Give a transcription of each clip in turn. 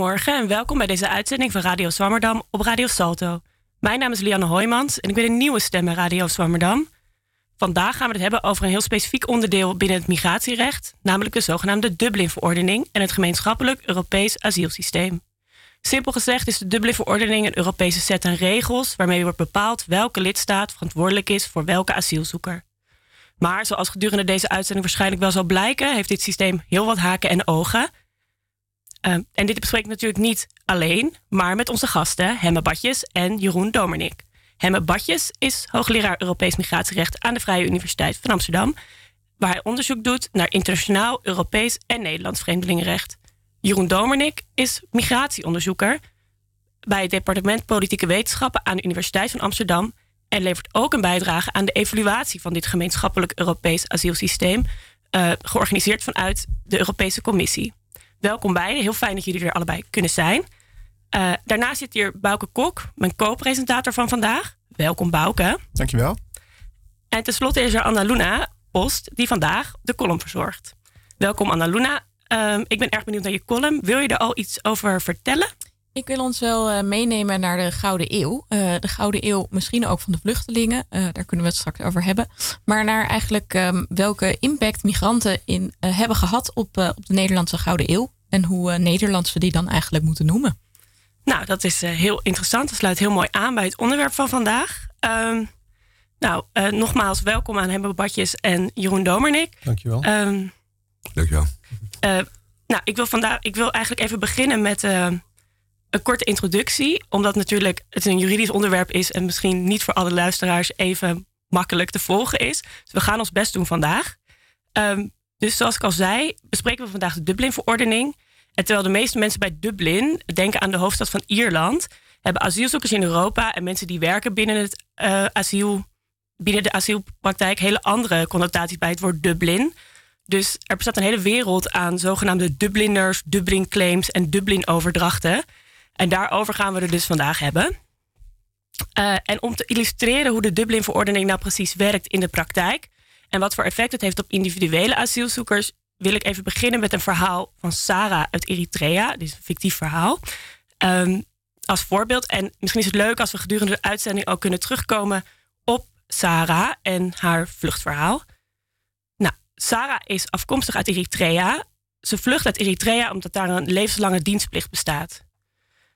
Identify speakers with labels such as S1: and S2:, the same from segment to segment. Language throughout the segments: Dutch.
S1: Goedemorgen en welkom bij deze uitzending van Radio Zwammerdam op Radio Salto. Mijn naam is Lianne Hoijmans en ik ben een nieuwe stem bij Radio Zwammerdam. Vandaag gaan we het hebben over een heel specifiek onderdeel binnen het migratierecht, namelijk de zogenaamde Dublin-verordening en het gemeenschappelijk Europees asielsysteem. Simpel gezegd is de Dublin-verordening een Europese set aan regels waarmee wordt bepaald welke lidstaat verantwoordelijk is voor welke asielzoeker. Maar zoals gedurende deze uitzending waarschijnlijk wel zal blijken, heeft dit systeem heel wat haken en ogen. Ehm, en dit bespreek ik natuurlijk niet alleen, maar met onze gasten Hemme Badjes en Jeroen Domernik. Hemme Badjes is hoogleraar Europees migratierecht aan de Vrije Universiteit van Amsterdam, waar hij onderzoek doet naar internationaal, Europees en Nederlands vreemdelingenrecht. Jeroen Domernik is migratieonderzoeker bij het departement Politieke Wetenschappen aan de Universiteit van Amsterdam en levert ook een bijdrage aan de evaluatie van dit gemeenschappelijk Europees asielsysteem, uh, georganiseerd vanuit de Europese Commissie. Welkom beiden, heel fijn dat jullie er allebei kunnen zijn. Uh, daarnaast zit hier Bouke Kok, mijn co-presentator van vandaag. Welkom Bouke.
S2: Dankjewel.
S1: En tenslotte is er Anna Luna Post, die vandaag de column verzorgt. Welkom Anna Luna. Uh, ik ben erg benieuwd naar je column. Wil je er al iets over vertellen?
S3: Ik wil ons wel uh, meenemen naar de Gouden Eeuw. Uh, de Gouden Eeuw, misschien ook van de vluchtelingen. Uh, daar kunnen we het straks over hebben. Maar naar eigenlijk um, welke impact migranten in, hebben gehad op, op de Nederlandse Gouden Eeuw. En hoe Nederlands we die dan eigenlijk moeten noemen.
S1: Nou, dat is heel interessant. Dat sluit heel mooi aan bij het onderwerp van vandaag. Um, nou, nogmaals welkom aan Hembe Badjes en Jeroen Domernik.
S2: Dankjewel.
S1: Um,
S4: Dankjewel.
S1: nou, ik wil, vandaag, ik wil eigenlijk even beginnen met een korte introductie, omdat natuurlijk het een juridisch onderwerp is en misschien niet voor alle luisteraars even makkelijk te volgen is. Dus we gaan ons best doen vandaag. Um, dus zoals ik al zei, bespreken we vandaag de Dublin-verordening. En terwijl de meeste mensen bij Dublin denken aan de hoofdstad van Ierland, hebben asielzoekers in Europa en mensen die werken binnen, het, uh, asiel, binnen de asielpraktijk hele andere connotaties bij het woord Dublin. Dus er bestaat een hele wereld aan zogenaamde Dubliners, Dublin-claims en Dublin-overdrachten. En daarover gaan we er dus vandaag hebben. Uh, en om te illustreren hoe de Dublin-verordening nou precies werkt in de praktijk en wat voor effect het heeft op individuele asielzoekers, wil ik even beginnen met een verhaal van Sarah uit Eritrea. Dit is een fictief verhaal. Um, als voorbeeld. En misschien is het leuk als we gedurende de uitzending ook kunnen terugkomen op Sarah en haar vluchtverhaal. Nou, Sarah is afkomstig uit Eritrea. Ze vlucht uit Eritrea omdat daar een levenslange dienstplicht bestaat.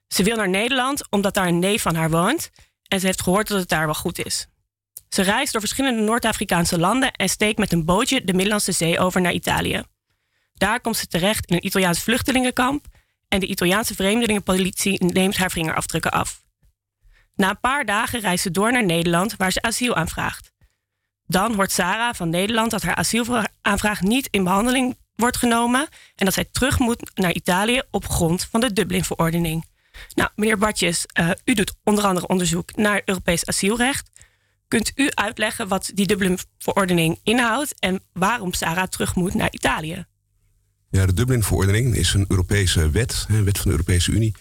S1: Ze wil naar Nederland omdat daar een neef van haar woont en ze heeft gehoord dat het daar wel goed is. Ze reist door verschillende Noord-Afrikaanse landen en steekt met een bootje de Middellandse Zee over naar Italië. Daar komt ze terecht in een Italiaans vluchtelingenkamp en de Italiaanse vreemdelingenpolitie neemt haar vingerafdrukken af. Na een paar dagen reist ze door naar Nederland waar ze asiel aanvraagt. Dan hoort Sarah van Nederland dat haar asielaanvraag niet in behandeling wordt genomen en dat zij terug moet naar Italië op grond van de Dublin-verordening. Nou, meneer Bartjes, uh, u doet onder andere onderzoek naar Europees asielrecht. Kunt u uitleggen wat die Dublin-verordening inhoudt en waarom Sarah terug moet naar Italië?
S4: Ja, de Dublin-verordening is een Europese wet, een wet van de Europese Unie.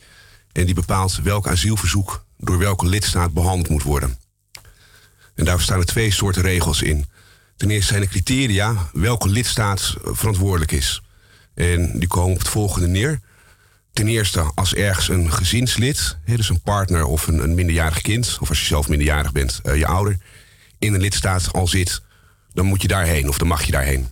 S4: En die bepaalt welk asielverzoek door welke lidstaat behandeld moet worden. En daar staan er twee soorten regels in. Ten eerste zijn de criteria welke lidstaat verantwoordelijk is. En die komen op het volgende neer. Ten eerste, als ergens een gezinslid, dus een partner of een, een minderjarig kind, of als je zelf minderjarig bent, uh, je ouder, in een lidstaat al zit, dan moet je daarheen of dan mag je daarheen.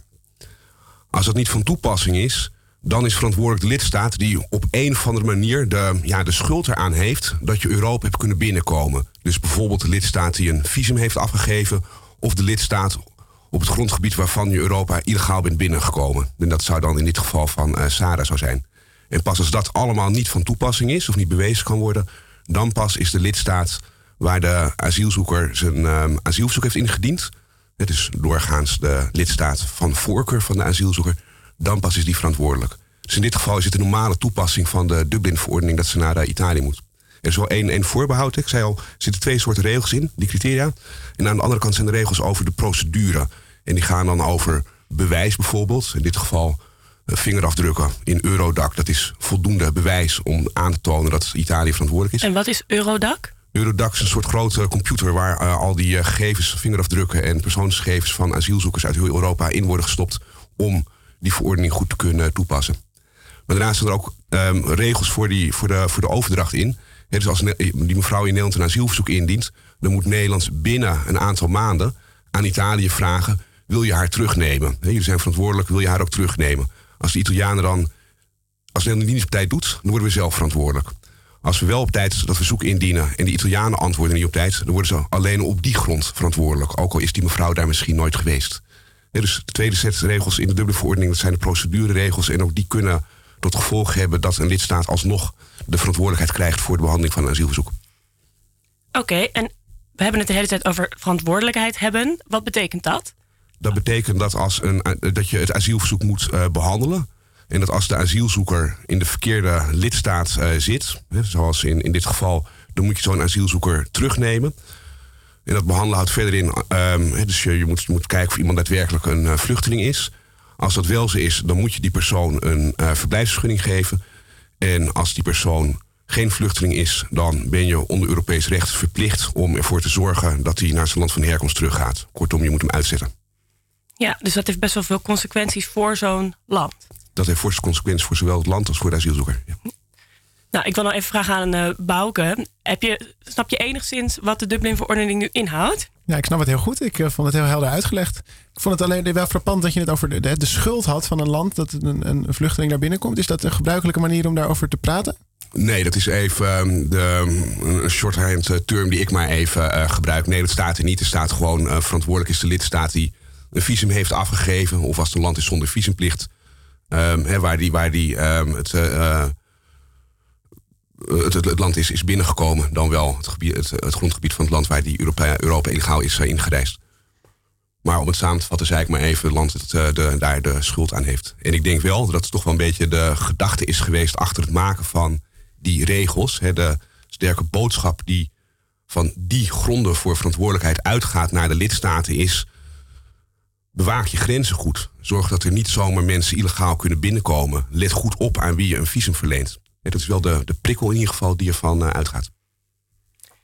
S4: Als dat niet van toepassing is, dan is verantwoordelijk de lidstaat die op een of andere manier de, ja, de schuld eraan heeft dat je Europa hebt kunnen binnenkomen. Dus bijvoorbeeld de lidstaat die een visum heeft afgegeven, of de lidstaat op het grondgebied waarvan je Europa illegaal bent binnengekomen. En dat zou dan in dit geval van uh, Sarah zo zijn. En pas als dat allemaal niet van toepassing is of niet bewezen kan worden, dan pas is de lidstaat waar de asielzoeker zijn um, asielverzoek heeft ingediend. Het is doorgaans de lidstaat van voorkeur van de asielzoeker. Dan pas is die verantwoordelijk. Dus in dit geval is het een normale toepassing van de Dublin-verordening dat ze naar Italië moet. Er is wel één, één voorbehoud. Ik zei al, er zitten twee soorten regels in, die criteria. En aan de andere kant zijn de regels over de procedure. En die gaan dan over bewijs bijvoorbeeld. In dit geval vingerafdrukken in Eurodac. Dat is voldoende bewijs om aan te tonen dat Italië verantwoordelijk is.
S1: En wat is Eurodac?
S4: Eurodac is een soort grote computer waar uh, al die uh, gegevens, vingerafdrukken en persoonsgegevens van asielzoekers uit heel Europa in worden gestopt om die verordening goed te kunnen toepassen. Maar daarnaast zijn er ook ehm, regels voor, die, voor, de, voor de overdracht in. dus als die mevrouw in Nederland een asielverzoek indient, dan moet Nederland binnen een aantal maanden aan Italië vragen: wil je haar terugnemen? jullie zijn verantwoordelijk, wil je haar ook terugnemen? Als de Italianen dan, als op tijd doet, dan worden we zelf verantwoordelijk. Als we wel op tijd dat verzoek indienen en de Italianen antwoorden niet op tijd, dan worden ze alleen op die grond verantwoordelijk. Ook al is die mevrouw daar misschien nooit geweest. dus de tweede set regels in de dubbele verordening, dat zijn de procedureregels. En ook die kunnen tot gevolg hebben dat een lidstaat alsnog de verantwoordelijkheid krijgt voor de behandeling van een asielverzoek.
S1: Oké, en we hebben het de hele tijd over verantwoordelijkheid hebben. Wat betekent dat?
S4: Dat betekent dat, als een, dat je het asielverzoek moet uh, behandelen. En dat als de asielzoeker in de verkeerde lidstaat uh, zit, zoals in, in dit geval, dan moet je zo'n asielzoeker terugnemen. En dat behandelen houdt verder in, um, dus je, je, moet, moet kijken of iemand daadwerkelijk een vluchteling is. Als dat wel zo is, dan moet je die persoon een verblijfsvergunning geven. En als die persoon geen vluchteling is, dan ben je onder Europees recht verplicht om ervoor te zorgen dat hij naar zijn land van herkomst teruggaat. Kortom, je moet hem uitzetten.
S1: Ja, dus dat heeft best wel veel consequenties voor zo'n land.
S4: Dat heeft forse consequenties voor zowel het land als voor de asielzoeker. Ja.
S1: Nou, ik wil nog even vragen aan uh, Bouke. Heb je, snap je enigszins wat de Dublin-verordening nu inhoudt?
S2: Ja, ik snap het heel goed. Ik uh, vond het heel helder uitgelegd. Ik vond het alleen wel frappant dat je het over de, de, de schuld had van een land dat een, een vluchteling daar binnenkomt. Is dat een gebruikelijke manier om daarover te praten?
S4: Nee, dat is even um, de, een shorthand eh, term die ik maar even uh, gebruik. Nee, dat staat er niet. Er staat gewoon uh, verantwoordelijk is de lidstaat die een visum heeft afgegeven. Of als het land is zonder visumplicht. Um, hè, waar die, waar die um, het, het, het, het, land is, is binnengekomen. Dan wel het, gebied, het, het grondgebied van het land waar die Europa, Europa illegaal is ingereisd. Maar om het samen te vatten, zei ik maar even, het land dat de, daar de schuld aan heeft. En ik denk wel dat het toch wel een beetje de gedachte is geweest achter het maken van die regels, de sterke boodschap die van die gronden voor verantwoordelijkheid uitgaat naar de lidstaten, is: bewaak je grenzen goed. Zorg dat er niet zomaar mensen illegaal kunnen binnenkomen. Let goed op aan wie je een visum verleent. dat is wel de, de prikkel in ieder geval die ervan uh, uitgaat.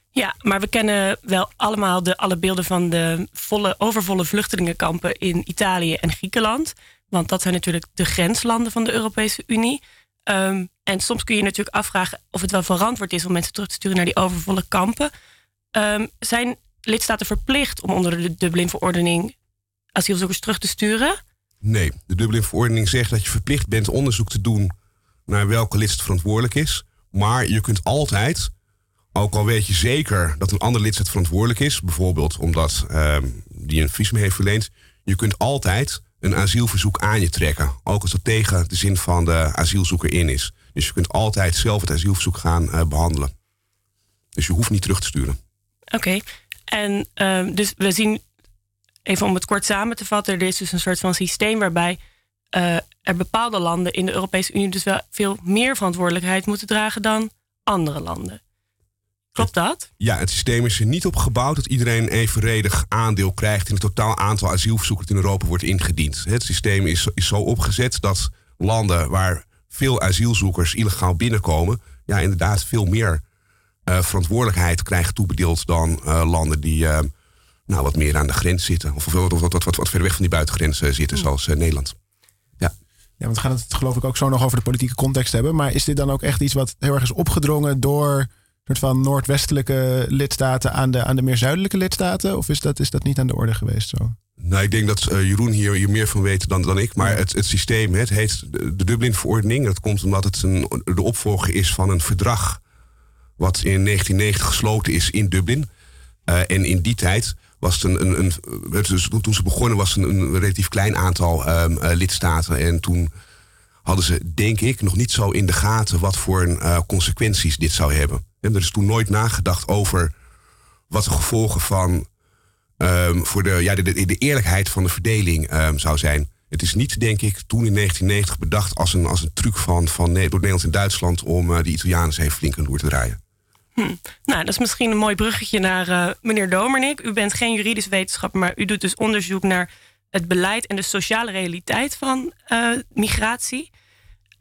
S1: Ja, maar we kennen wel allemaal de, alle beelden van de volle, overvolle vluchtelingenkampen in Italië en Griekenland. Want dat zijn natuurlijk de grenslanden van de Europese Unie. Um, en soms kun je natuurlijk afvragen of het wel verantwoord is om mensen terug te sturen naar die overvolle kampen. Um, zijn lidstaten verplicht om onder de Dublin-verordening asielzoekers terug te sturen?
S4: Nee, de Dublin-verordening zegt dat je verplicht bent onderzoek te doen naar welke lidstaat verantwoordelijk is. Maar je kunt altijd, ook al weet je zeker dat een andere lidstaat verantwoordelijk is, bijvoorbeeld omdat um, die een visum heeft verleend, je kunt altijd een asielverzoek aan je trekken. Ook als dat tegen de zin van de asielzoeker in is. Dus je kunt altijd zelf het asielverzoek gaan uh, behandelen. Dus je hoeft niet terug te sturen.
S1: Oké. Okay. En uh, dus we zien, even om het kort samen te vatten, er is dus een soort van systeem waarbij uh, er bepaalde landen in de Europese Unie dus wel veel meer verantwoordelijkheid moeten dragen dan andere landen. Klopt dat?
S4: Ja, het systeem is er niet op gebouwd dat iedereen evenredig aandeel krijgt in het totaal aantal asielverzoeken dat in Europa wordt ingediend. Het systeem is, is zo opgezet dat landen waar veel asielzoekers illegaal binnenkomen, ja, inderdaad veel meer uh, verantwoordelijkheid krijgen toebedeeld dan uh, landen die nou, wat meer aan de grens zitten. Of, wat, wat, wat, wat verder weg van die buitengrens zitten, zoals Nederland. Ja.
S2: Ja, want we gaan het geloof ik ook zo nog over de politieke context hebben. Maar is dit dan ook echt iets wat heel erg is opgedrongen door soort van noordwestelijke lidstaten aan de, aan de meer zuidelijke lidstaten? Of is dat, is dat niet aan de orde geweest zo?
S4: Nou, ik denk dat uh, Jeroen hier, hier meer van weet dan, dan ik. Maar het, het systeem, het heet de Dublin-verordening. Dat komt omdat het een, de opvolger is van een verdrag... wat in 1990 gesloten is in Dublin. Uh, en in die tijd was het een... een, een dus toen ze begonnen was het een, een relatief klein aantal um, uh, lidstaten. En toen hadden ze, denk ik, nog niet zo in de gaten... wat voor een, consequenties dit zou hebben. En er is toen nooit nagedacht over wat de gevolgen van um, voor de, ja, de, eerlijkheid van de verdeling um, zou zijn. Het is niet, denk ik, toen in 1990 bedacht als een, als een truc van, van door Nederland en Duitsland om uh, de Italianen even flink aan door te draaien.
S1: Hm. Nou, dat is misschien een mooi bruggetje naar uh, meneer Domernik. U bent geen juridisch wetenschapper, maar u doet dus onderzoek naar het beleid en de sociale realiteit van uh, migratie.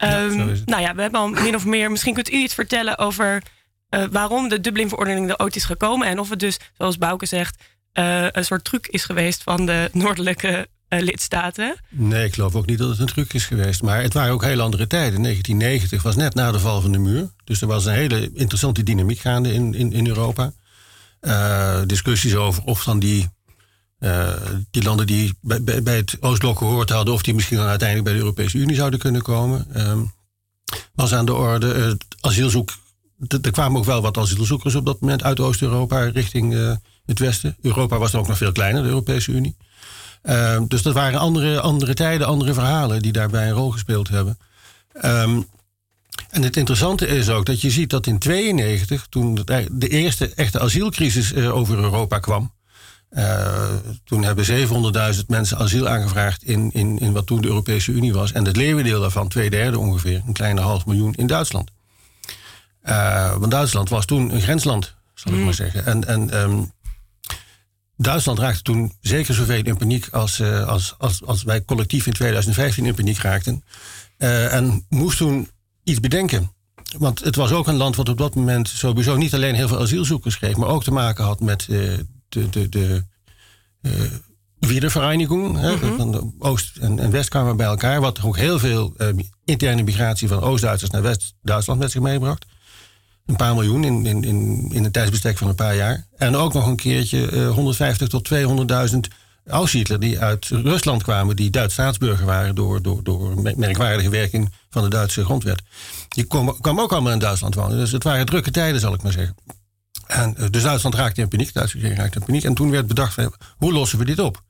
S1: Um, nou ja, we hebben al min of meer. Misschien kunt u iets vertellen over uh, waarom de Dublin-verordening er ooit is gekomen. En of het dus, zoals Bouke zegt, uh, een soort truc is geweest van de noordelijke lidstaten.
S5: Nee, ik geloof ook niet dat het een truc is geweest. Maar het waren ook heel andere tijden. 1990 was net na de val van de muur. Dus er was een hele interessante dynamiek gaande in, in, in Europa. Uh, discussies over of dan die, uh, die landen die bij, bij, bij het Oostblok gehoord hadden, of die misschien dan uiteindelijk bij de Europese Unie zouden kunnen komen. Um, was aan de orde. Asielzoek. Er kwamen ook wel wat asielzoekers op dat moment uit Oost-Europa richting het Westen. Europa was dan ook nog veel kleiner, de Europese Unie. Uh, dus dat waren andere, andere tijden, andere verhalen die daarbij een rol gespeeld hebben. Um, en het interessante is ook dat je ziet dat in 92, toen de eerste echte asielcrisis uh, over Europa kwam, uh, toen hebben 700.000 mensen asiel aangevraagd in, in, in wat toen de Europese Unie was. En het leeuwendeel daarvan, twee derde ongeveer, een kleine half miljoen in Duitsland. Uh, want Duitsland was toen een grensland, zal ik mm. maar zeggen. En, en um, Duitsland raakte toen zeker zoveel in paniek als, uh, als, als, als wij collectief in 2015 in paniek raakten. Uh, en moest toen iets bedenken. Want het was ook een land wat op dat moment sowieso niet alleen heel veel asielzoekers kreeg, maar ook te maken had met uh, de, de, de Wiedervereinigung. Mm -hmm. Van de Oost- en, en West kwamen bij elkaar, wat ook heel veel interne migratie van Oost-Duitsers naar West-Duitsland met zich meebracht. Een paar miljoen in, in, in, een tijdsbestek van een paar jaar. En ook nog een keertje uh, 150 tot 200.000 Aussiedler die uit Rusland kwamen, die Duits staatsburger waren door, door, door merkwaardige werking van de Duitse grondwet. Die kwamen kwam ook allemaal in Duitsland wonen. Dus het waren drukke tijden, zal ik maar zeggen. En uh, dus Duitsland raakte in paniek, regering raakte in paniek. En toen werd bedacht, hoe lossen we dit op?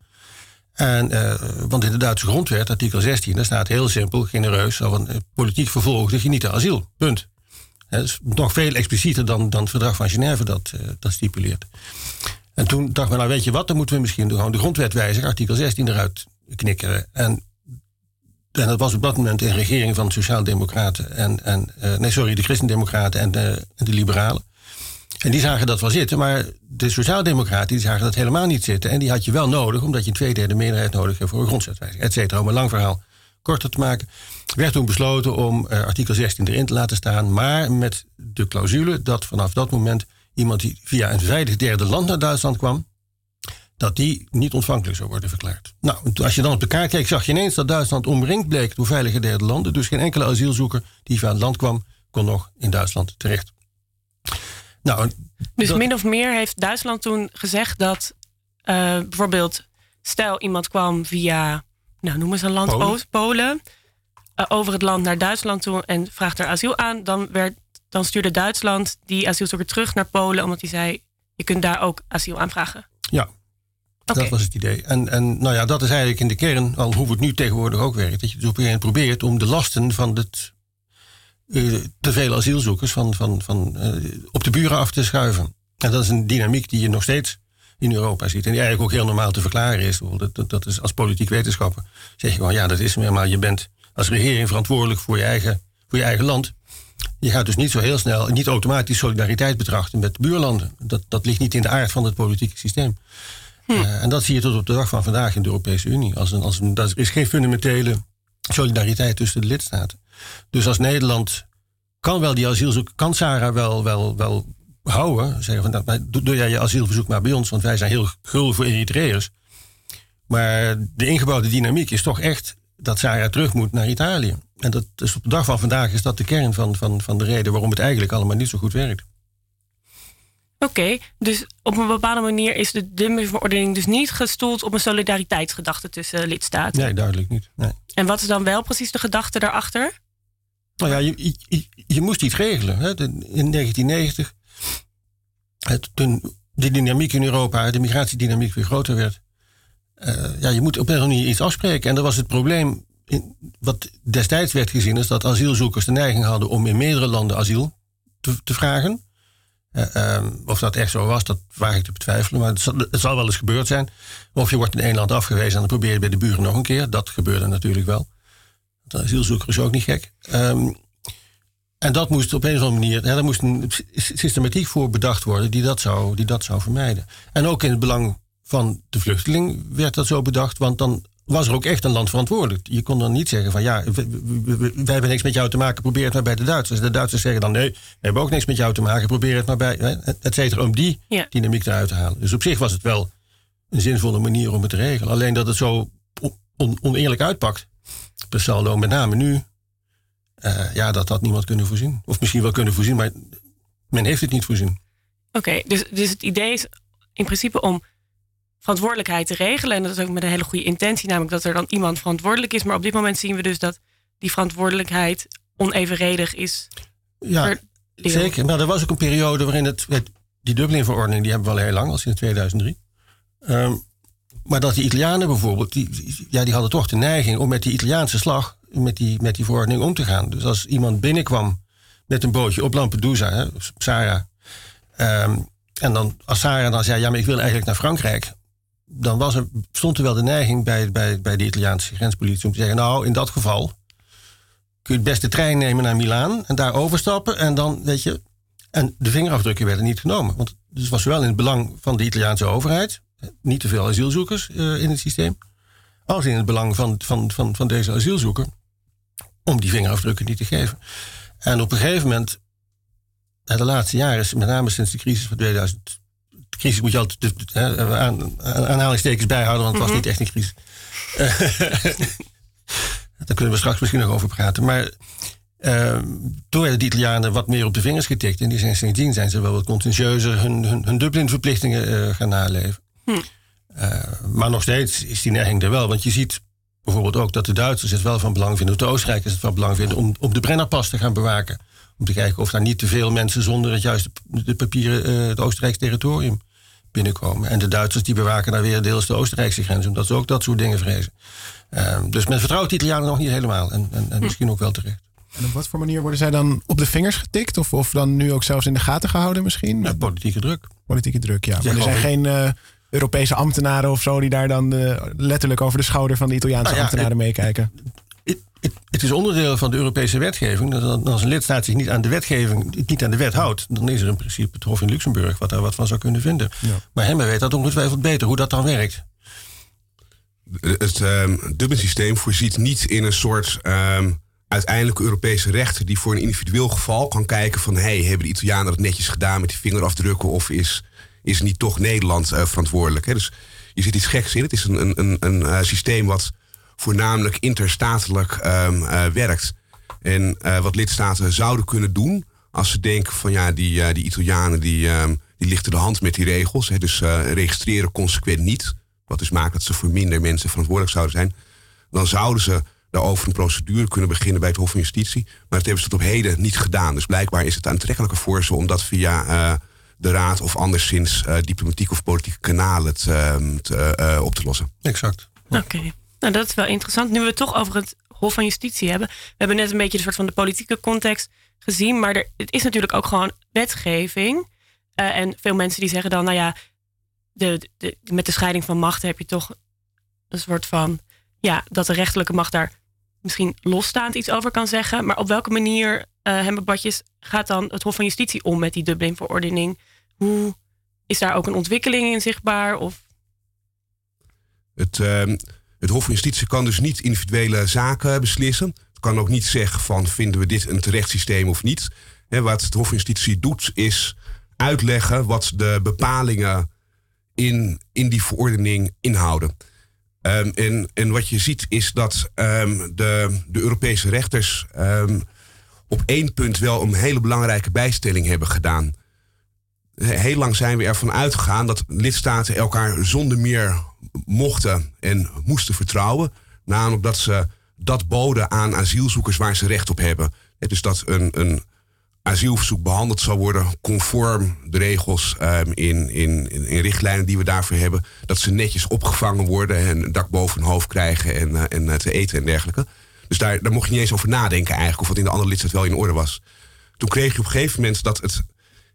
S5: En, uh, want in de Duitse grondwet, artikel 16, daar staat heel simpel, genereus, van politiek vervolgde je niet asiel. Punt. Dat is nog veel explicieter dan, dan het verdrag van Genève dat, uh, dat stipuleert. En toen dacht men, nou weet je wat, dan moeten we misschien gewoon de grondwet wijzigen, artikel 16 eruit knikkeren. En, en dat was op dat moment een regering van de Sociaaldemocraten en, en uh, nee, sorry, de Christendemocraten en de, de Liberalen. En die zagen dat wel zitten, maar de Sociaaldemocraten die zagen dat helemaal niet zitten. En die had je wel nodig, omdat je een tweederde meerderheid nodig hebt voor een grondwetwijziging, et cetera. Om een lang verhaal korter te maken, werd toen besloten om uh, artikel 16 erin te laten staan, maar met de clausule dat vanaf dat moment iemand die via een veilig derde land naar Duitsland kwam, dat die niet ontvankelijk zou worden verklaard. Nou, als je dan op elkaar keek, zag je ineens dat Duitsland omringd bleek door veilige derde landen. Dus geen enkele asielzoeker die via het land kwam, kon nog in Duitsland terecht.
S1: Nou, dus min of meer heeft Duitsland toen gezegd dat uh, bijvoorbeeld, stel iemand kwam via nou, noem eens een land, Polen, Oost, Polen over het land naar Duitsland toe en vraagt er asiel aan, dan, werd, dan stuurde Duitsland die asielzoeker terug naar Polen, omdat hij zei: je kunt daar ook asiel aanvragen.
S5: Ja, Okay. Dat was het idee. En, en nou ja, dat is eigenlijk in de kern al hoe het nu tegenwoordig ook werkt. Dat je dus op een gegeven moment probeert om de lasten van het, uh, te veel asielzoekers van, van, van, uh, op de buren af te schuiven. En dat is een dynamiek die je nog steeds in Europa ziet. En die eigenlijk ook heel normaal te verklaren is. Dat, dat, dat is als politiek wetenschapper. Zeg je gewoon, ja, dat is maar je bent als regering verantwoordelijk voor je eigen, voor je eigen land. Je gaat dus niet zo heel snel, niet automatisch solidariteit betrachten met buurlanden. Dat, dat ligt niet in de aard van het politieke systeem. Hm. Uh, en dat zie je tot op de dag van vandaag in de Europese Unie. Als een, als een, dat is geen fundamentele solidariteit tussen de lidstaten. Dus als Nederland kan wel die asielzoek, kan Sarah wel, wel, wel houden. Zeggen van, nou, doe jij je asielverzoek maar bij ons, want wij zijn heel gul voor Eritreërs. Maar de ingebouwde dynamiek is toch echt dat Sarah terug moet naar Italië. En dat is op de dag van vandaag is dat de kern van, van, van de reden waarom het eigenlijk allemaal niet zo goed werkt.
S1: Oké, okay, dus op een bepaalde manier is de Dublin-verordening dus niet gestoeld op een solidariteitsgedachte tussen lidstaten?
S5: Nee, duidelijk niet. Nee.
S1: En wat is dan wel precies de gedachte daarachter?
S5: Nou ja, je, je, je moest iets regelen. Hè. In 1990 het, toen de dynamiek in Europa, de migratiedynamiek weer groter werd. Uh, ja, je moet op een manier iets afspreken. En dat was het probleem. In, wat destijds werd gezien, is dat asielzoekers de neiging hadden om in meerdere landen asiel te, vragen. Uh, um, of dat echt zo was, dat waag ik te betwijfelen. Maar het zal, wel eens gebeurd zijn. Of je wordt in één land afgewezen en dan probeer je bij de buren nog een keer. Dat gebeurde natuurlijk wel. De asielzoeker is ook niet gek. Um, en dat moest op een of andere manier, ja, moest een systematiek voor bedacht worden die dat, zou, die dat zou vermijden. En ook in het belang van de vluchteling werd dat zo bedacht, want dan was er ook echt een land verantwoordelijk. Je kon dan niet zeggen van ja, wij hebben niks met jou te maken, probeer het maar bij de Duitsers. De Duitsers zeggen dan nee, we hebben ook niks met jou te maken, probeer het maar bij, et cetera, om die dynamiek eruit te halen. Dus op zich was het wel een zinvolle manier om het te regelen. Alleen dat het zo oneerlijk uitpakt. Per saldo, met name nu, uh, ja, dat had niemand kunnen voorzien. Of misschien wel kunnen voorzien, maar men heeft het niet voorzien.
S1: Oké, dus, dus het idee is in principe om verantwoordelijkheid te regelen. En dat is ook met een hele goede intentie, namelijk dat er dan iemand verantwoordelijk is. Maar op dit moment zien we dus dat die verantwoordelijkheid onevenredig is.
S5: Ja, zeker. Maar er was ook een periode waarin het, die Dublin-verordening, die hebben we al heel lang, als in 2003. Um, maar dat die Italianen bijvoorbeeld, die, ja, die hadden toch de neiging om met die Italiaanse slag, met die, met die verordening om te gaan. Dus als iemand binnenkwam met een bootje op Lampedusa, hè, Sarah, um, en dan als Sarah dan zei, ja, maar ik wil eigenlijk naar Frankrijk, dan was er, stond er wel de neiging bij, bij, bij de Italiaanse grenspolitie om te zeggen, nou, in dat geval kun je het beste trein nemen naar Milaan en daar overstappen en dan, weet je, en de vingerafdrukken werden niet genomen. Want het was wel in het belang van de Italiaanse overheid, niet te veel asielzoekers uh, in het systeem, als in het belang van, van, van, van deze asielzoeker om die vingerafdrukken niet te geven. En op een gegeven moment, de laatste jaren, met name sinds de crisis van 2000, de crisis moet je altijd aan, aanhalingstekens bijhouden, want het was mhm. niet echt een crisis. Daar kunnen we straks misschien nog over praten. Maar uh, toen werden de Italianen wat meer op de vingers getikt. En die zijn, sindsdien zijn ze wel wat contentieuzer hun, hun, hun Dublin-verplichtingen uh, gaan naleven. Hm. Uh, maar nog steeds is die neiging er wel. Want je ziet bijvoorbeeld ook dat de Duitsers het wel van belang vinden, of de Oostenrijkers het van belang vinden, om op de Brennerpas te gaan bewaken. Om te kijken of daar niet te veel mensen zonder het juiste de papieren het Oostenrijkse territorium binnenkomen. En de Duitsers die bewaken daar weer deels de Oostenrijkse grens, omdat ze ook dat soort dingen vrezen. Ehm, dus men vertrouwt de Italianen nog niet helemaal. En, en, en misschien ook wel terecht.
S2: En op wat voor manier worden zij dan op de vingers getikt? Of, of dan nu ook zelfs in de gaten gehouden misschien?
S5: Ja, politieke druk.
S2: Politieke druk, ja. Maar er zijn geen uh, Europese ambtenaren of zo... die daar dan uh, letterlijk over de schouder van de Italiaanse nou ambtenaren meekijken?
S5: Het is onderdeel van de Europese wetgeving. Dat als een lidstaat zich niet aan de wetgeving, niet aan de wet houdt, dan is er in principe het Hof in Luxemburg wat daar wat van zou kunnen vinden. Ja. Maar hem weet dat ongetwijfeld beter hoe dat dan werkt.
S4: Het um, Dublin-systeem voorziet niet in een soort um, uiteindelijke Europese rechter die voor een individueel geval kan kijken van hey, hebben de Italianen het netjes gedaan met die vingerafdrukken of is, is niet toch Nederland uh, verantwoordelijk? Hè? Dus je zit iets geks in. Het is een, een, een, een uh, systeem wat voornamelijk interstatelijk um, uh, werkt. En wat lidstaten zouden kunnen doen als ze denken van ja, die, die Italianen die, die lichten de hand met die regels. Hè? Dus registreren consequent niet. Wat dus maakt dat ze voor minder mensen verantwoordelijk zouden zijn. Dan zouden ze daarover een procedure kunnen beginnen bij het Hof van Justitie. Maar dat hebben ze tot op heden niet gedaan. Dus blijkbaar is het aantrekkelijker voor ze om dat via uh, de Raad of anderszins uh, diplomatieke of politieke kanalen te, ehm, uh, op te lossen.
S5: Exact.
S1: Oké, nou dat is wel interessant. Nu we het toch over het Hof van Justitie hebben. We hebben net een beetje de soort van de politieke context gezien. Maar er, het is natuurlijk ook gewoon wetgeving. en veel mensen die zeggen dan, nou ja, de, de, met de scheiding van machten heb je toch een soort van ja, dat de rechterlijke macht daar misschien losstaand iets over kan zeggen. Maar op welke manier, uh, Badjes, gaat dan het Hof van Justitie om met die Dublin-verordening? Hoe is daar ook een ontwikkeling in zichtbaar? Of?
S4: Het, uh, het Hof van Justitie kan dus niet individuele zaken beslissen. Het kan ook niet zeggen van vinden we dit een terecht systeem of niet. Wat het Hof van Justitie doet is uitleggen wat de bepalingen in, in die verordening inhouden. Um, en, en wat je ziet is dat um, de, de Europese rechters um, op één punt wel een hele belangrijke bijstelling hebben gedaan. Heel lang zijn we ervan uitgegaan dat lidstaten elkaar zonder meer mochten en moesten vertrouwen. Namelijk dat ze dat boden aan asielzoekers waar ze recht op hebben. Dus dat een, een asielverzoek behandeld zal worden conform de regels um, in, in, in, richtlijnen die we daarvoor hebben. Dat ze netjes opgevangen worden en een dak boven hun hoofd krijgen en, uh, en uh, te eten en dergelijke. Dus daar, daar mocht je niet eens over nadenken eigenlijk of wat in de andere lidstaat wel in orde was. Toen kreeg je op een gegeven moment dat het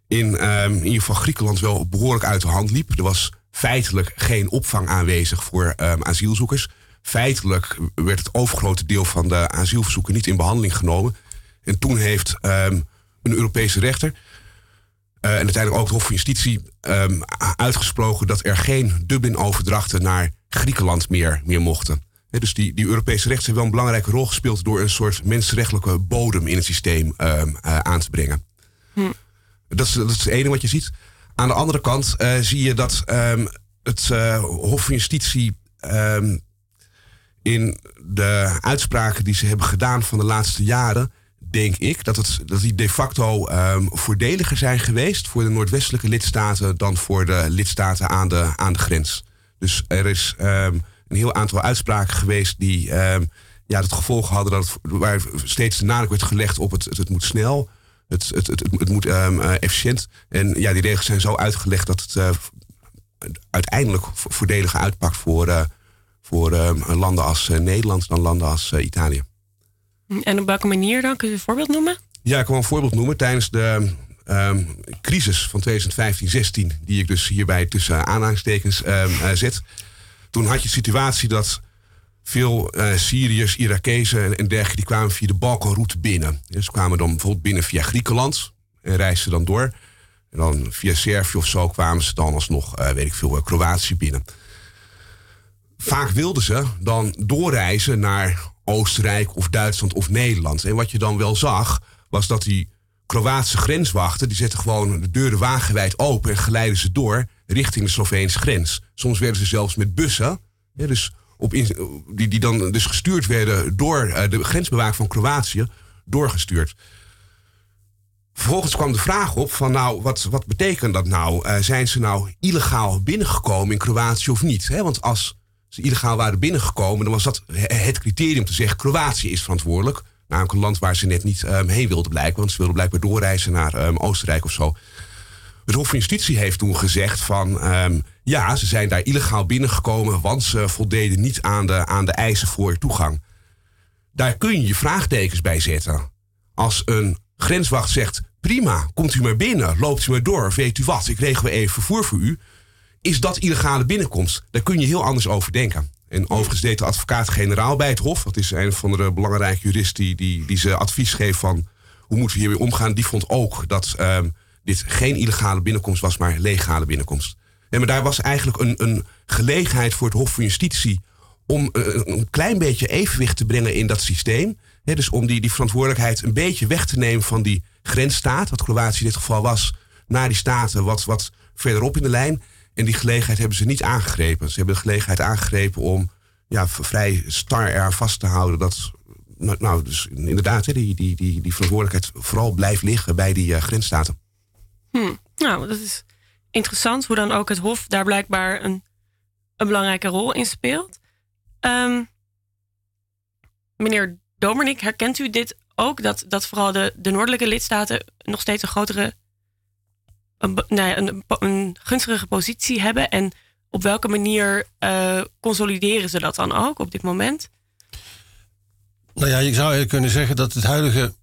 S4: in, um, in ieder geval Griekenland wel behoorlijk uit de hand liep. Er was feitelijk geen opvang aanwezig voor um, asielzoekers. Feitelijk werd het overgrote deel van de asielverzoeken niet in behandeling genomen. En toen heeft um, een Europese rechter. Uh, en uiteindelijk ook het Hof van Justitie um, uitgesproken dat er geen Dublin-overdrachten naar Griekenland meer, meer mochten. He, dus die, die Europese rechter heeft wel een belangrijke rol gespeeld door een soort mensenrechtelijke bodem in het systeem uh, aan te brengen. Hm. Dat, is, dat is het ene wat je ziet. Aan de andere kant uh, zie je dat um, het Hof van Justitie in de uitspraken die ze hebben gedaan van de laatste jaren, denk ik dat, het, dat die de facto um, voordeliger zijn geweest voor de noordwestelijke lidstaten dan voor de lidstaten aan de, aan de grens. Dus er is een heel aantal uitspraken geweest die ja, het gevolg hadden dat het, waar steeds de nadruk werd gelegd op het, het moet snel, het, het, het, het, moet um, efficiënt. En ja, die regels zijn zo uitgelegd dat het uh, uiteindelijk voordeliger uitpakt voor, uh, voor um, landen als Nederland dan landen als Italië.
S1: En op welke manier dan? Kun je een voorbeeld noemen?
S4: Ja, ik kan een voorbeeld noemen. Tijdens de um, crisis van 2015-16, die ik dus hierbij tussen aanhalingstekens um, zet. Toen had je de situatie dat veel uh, Syriërs, Irakezen en, dergelijke, die kwamen via de Balkanroute binnen. Dus kwamen dan bijvoorbeeld binnen via Griekenland en reisden dan door. En dan via Servië of zo kwamen ze dan alsnog, uh, weet ik veel, uh, Kroatië binnen. Vaak wilden ze dan doorreizen naar Oostenrijk of Duitsland of Nederland. En wat je dan wel zag, was dat die Kroatische grenswachten... die zetten gewoon de deuren wagenwijd open... en geleiden ze door richting de Sloveense grens. Soms werden ze zelfs met bussen... Ja, dus op die, die dan dus gestuurd werden door uh, de grensbewaking van Kroatië... doorgestuurd. Vervolgens kwam de vraag op van nou, wat, wat betekent dat nou? Uh, zijn ze nou illegaal binnengekomen in Kroatië of niet? Want als ze illegaal waren binnengekomen, dan was dat het criterium te zeggen: Kroatië is verantwoordelijk. Namelijk een land waar ze net niet um, heen wilden blijken, want ze wilden blijkbaar doorreizen naar um, Oostenrijk of zo. Het Hof van Justitie heeft toen gezegd van um, ja, ze zijn daar illegaal binnengekomen, want ze voldeden niet aan de, aan de eisen voor toegang. Daar kun je je vraagtekens bij zetten. Als een grenswacht zegt: prima, komt u maar binnen, loopt u maar door, weet u wat, ik regel even vervoer voor u is dat illegale binnenkomst? Daar kun je heel anders over denken. En overigens deed de advocaat-generaal bij het Hof, dat is een van de belangrijke juristen die, die, die ze advies geeft van hoe moeten we hiermee omgaan, die vond ook dat um, dit geen illegale binnenkomst was, maar legale binnenkomst. En maar daar was eigenlijk een, een gelegenheid voor het Hof van Justitie om een, een klein beetje evenwicht te brengen in dat systeem. Dus om die, die verantwoordelijkheid een beetje weg te nemen van die grensstaat, wat Kroatië in dit geval was, naar die staten wat, wat verderop in de lijn. En die gelegenheid hebben ze niet aangegrepen. Ze hebben de gelegenheid aangegrepen om ja, vrij star er vast te houden dat. Nou, nou dus inderdaad, die, die, die, die verantwoordelijkheid vooral blijft liggen bij die uh, grensstaten.
S1: Hm. Nou, dat is interessant hoe dan ook het Hof daar blijkbaar een, een belangrijke rol in speelt. Um, meneer Domernik, herkent u dit ook? Dat, dat vooral de, de noordelijke lidstaten nog steeds een grotere een, nou een, positie hebben? En op welke manier uh, consolideren ze dat dan ook op dit moment?
S5: Nou ja, je zou kunnen zeggen dat het huidige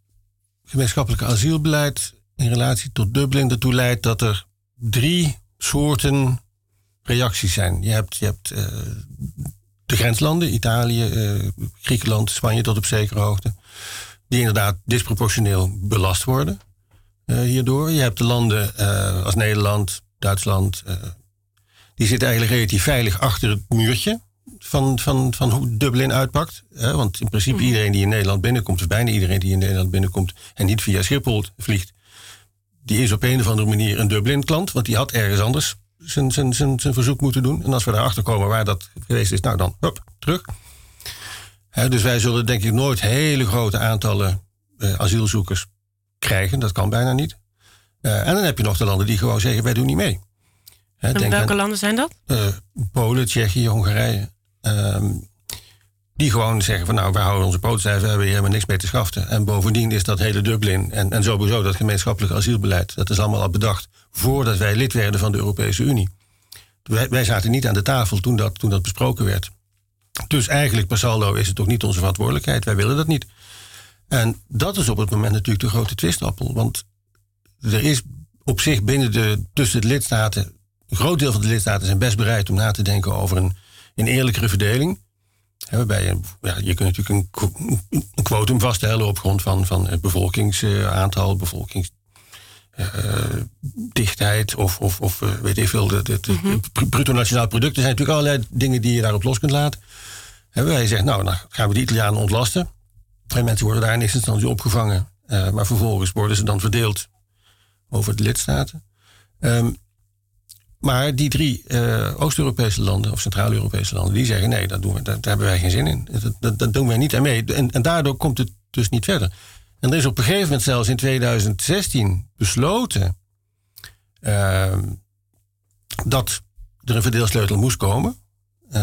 S5: gemeenschappelijke asielbeleid in relatie tot Dublin ertoe leidt dat er drie soorten reacties zijn. Je hebt, je hebt uh, de grenslanden, Italië, uh, Griekenland, Spanje tot op zekere hoogte, die inderdaad disproportioneel belast worden. Eh, hierdoor. Je hebt de landen als Nederland, Duitsland, die zitten eigenlijk relatief veilig achter het muurtje van, van, van hoe Dublin uitpakt. want in principe mhm. iedereen die in Nederland binnenkomt, of bijna iedereen die in Nederland binnenkomt en niet via Schiphol vliegt, die is op een of andere manier een Dublin-klant, want die had ergens anders zijn, zijn, zijn, zijn verzoek moeten doen. En als we daarachter komen waar dat geweest is, nou dan, hop, terug. dus wij zullen denk ik nooit hele grote aantallen asielzoekers krijgen. Dat kan bijna niet. Uh, en dan heb je nog de landen die gewoon zeggen: wij doen niet mee.
S1: En welke landen zijn dat?
S5: Uh, Polen, Tsjechië, Hongarije. Uh, die gewoon zeggen van nou, wij houden onze poten stijf, we hebben hier helemaal niks mee te schaften. En bovendien is dat hele Dublin en, en sowieso dat gemeenschappelijk asielbeleid, dat is allemaal al bedacht voordat wij lid werden van de Europese Unie. Wij, wij zaten niet aan de tafel toen dat, toen dat besproken werd. Dus eigenlijk per saldo is het toch niet onze verantwoordelijkheid. Wij willen dat niet. En dat is op het moment natuurlijk de grote twistappel. Want er is op zich binnen de, tussen de lidstaten, een groot deel van de lidstaten zijn best bereid om na te denken over een, een eerlijkere verdeling. Waarbij je, ja, je kunt natuurlijk een, een quotum vaststellen op grond van, van het bevolkingsaantal, bevolkingsdichtheid uh, of, of, of uh, weet ik veel, mm -hmm. bruto nationaal product. Er zijn natuurlijk allerlei dingen die je daarop los kunt laten. En wij zeggen, nou, dan gaan we de Italianen ontlasten. En mensen worden daar in eerste instantie opgevangen. Uh, maar vervolgens worden ze dan verdeeld over de lidstaten. Um, maar die drie uh, Oost-Europese landen of Centraal-Europese landen, die zeggen nee, dat doen we, daar, hebben wij geen zin in. Dat, dat, dat doen wij niet aan mee. En, en, daardoor komt het dus niet verder. En er is op een gegeven moment zelfs in 2016 besloten uh, dat er een verdeelsleutel moest komen. Uh,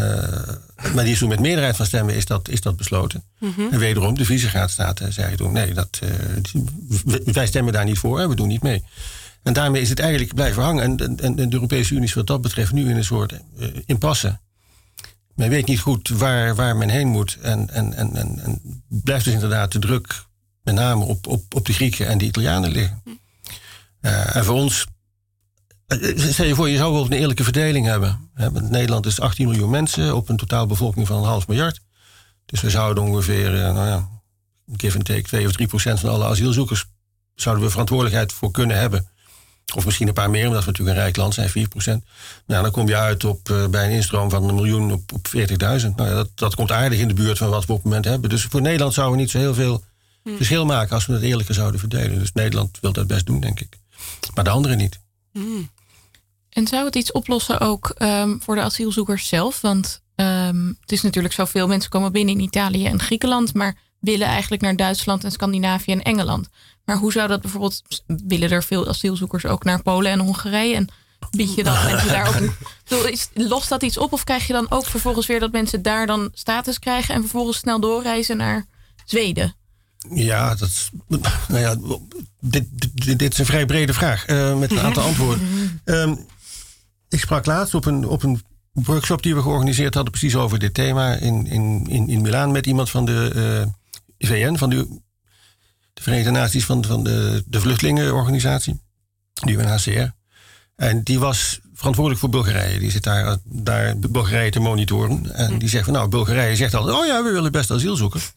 S5: maar die is toen met meerderheid van stemmen is dat, is dat besloten. Mhm. En wederom, de vicegraadstaten zeiden toen: nee, dat, wij stemmen daar niet voor en we doen niet mee. En daarmee is het eigenlijk blijven hangen. En, en, de Europese Unie is wat dat betreft nu in een soort uh, impasse. Men weet niet goed waar, waar men heen moet. En, en, en, en, blijft dus inderdaad de druk met name op, op, op de Grieken en de Italianen liggen. Uh, en voor ons, uh, stel je voor, je zou wel een eerlijke verdeling hebben. Nederland is 18 miljoen mensen op een totaalbevolking van een half miljard. Dus we zouden ongeveer, nou ja, give and take 2 of 3 procent van alle asielzoekers zouden we verantwoordelijkheid voor kunnen hebben. Of misschien een paar meer, omdat we natuurlijk een rijk land zijn, 4 procent. Nou, dan kom je uit op, uh, bij een instroom van een miljoen op, op 40.000. Nou ja, dat, dat komt aardig in de buurt van wat we op het moment hebben. Dus voor Nederland zouden we niet zo heel veel hmm. verschil maken als we het eerlijker zouden verdelen. Dus Nederland wil dat best doen, denk ik. Maar de anderen niet.
S3: Hmm. En zou het iets oplossen ook um, voor de asielzoekers zelf? Want um, het is natuurlijk zoveel mensen komen binnen in Italië en Griekenland, maar willen eigenlijk naar Duitsland en Scandinavië en Engeland. Maar hoe zou dat bijvoorbeeld, willen er veel asielzoekers ook naar Polen en Hongarije? En bied je dan mensen daar ook. Lost dat iets op of krijg je dan ook vervolgens weer dat mensen daar dan status krijgen en vervolgens snel doorreizen naar Zweden?
S5: Ja, dat nou ja, dit, dit, dit is een vrij brede vraag uh, met een aantal antwoorden. Um, ik sprak laatst op een, op een workshop die we georganiseerd hadden, precies over dit thema in, in, in, in Milaan met iemand van de uh, eh, VN, van de de Verenigde Naties van, van de, de vluchtelingenorganisatie, de UNHCR. En die was verantwoordelijk voor Bulgarije. Die zit daar, daar Bulgarije te monitoren. En die zegt van nou, Bulgarije zegt altijd, oh ja, we willen best asielzoekers.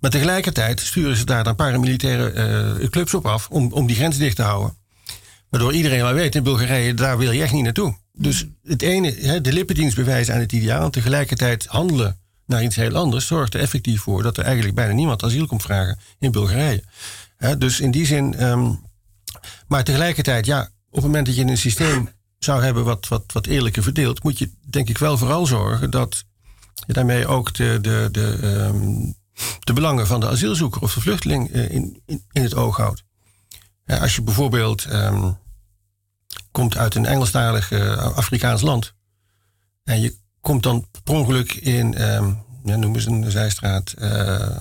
S5: Maar tegelijkertijd sturen ze daar dan paramilitaire uh, clubs op af om, om die grens dicht te houden. Waardoor iedereen wel weet, in Bulgarije, daar wil je echt niet naartoe. Dus het ene, de lippendienst bewijzen aan het ideaal en tegelijkertijd handelen naar iets heel anders, zorgt er effectief voor dat er eigenlijk bijna niemand asiel komt vragen in Bulgarije. dus in die zin, um, maar tegelijkertijd, ja, op het moment dat je een systeem zou hebben wat, wat, wat eerlijker verdeelt, moet je denk ik wel vooral zorgen dat je daarmee ook de, de, de, um, de belangen van de asielzoeker of de vluchteling uh, in, in, in, het oog houdt. als je bijvoorbeeld um, komt uit een Engelstalig uh, Afrikaans land en je komt dan per ongeluk in, um, ja, noemen ze een zijstraat, uh,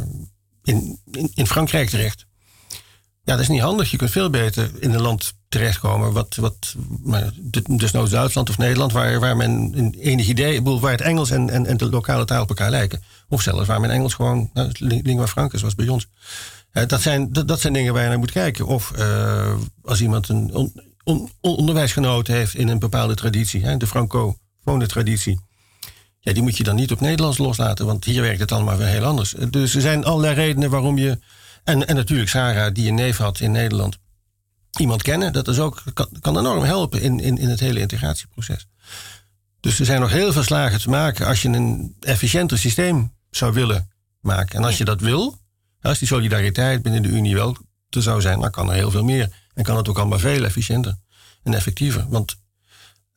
S5: in, in, Frankrijk terecht. Ja, dat is niet handig. Je kunt veel beter in een land terechtkomen, wat, wat dus nou Duitsland of Nederland, waar, waar men een enig idee, waar het Engels en, en, en de lokale taal op elkaar lijken. Of zelfs waar men Engels gewoon, lingua franca zoals bij ons. Uh, dat, zijn, dat, dat, zijn dingen waar je naar moet kijken. Of uh, als iemand een on, on, onderwijsgenoot heeft in een bepaalde traditie, hè, de franco-fone traditie ja, die moet je dan niet op Nederlands loslaten, want hier werkt het allemaal weer heel anders. Dus er zijn allerlei redenen waarom je. En, en natuurlijk, Sarah, die een neef had in Nederland, iemand kennen, dat is ook, kan, kan enorm helpen in, in, in het hele integratieproces. Dus er zijn nog heel veel slagen te maken als je een efficiënter systeem zou willen maken. En als je dat wil, als die solidariteit binnen de Unie wel te zou zijn, dan kan er heel veel meer. En kan het ook allemaal veel efficiënter en effectiever. Want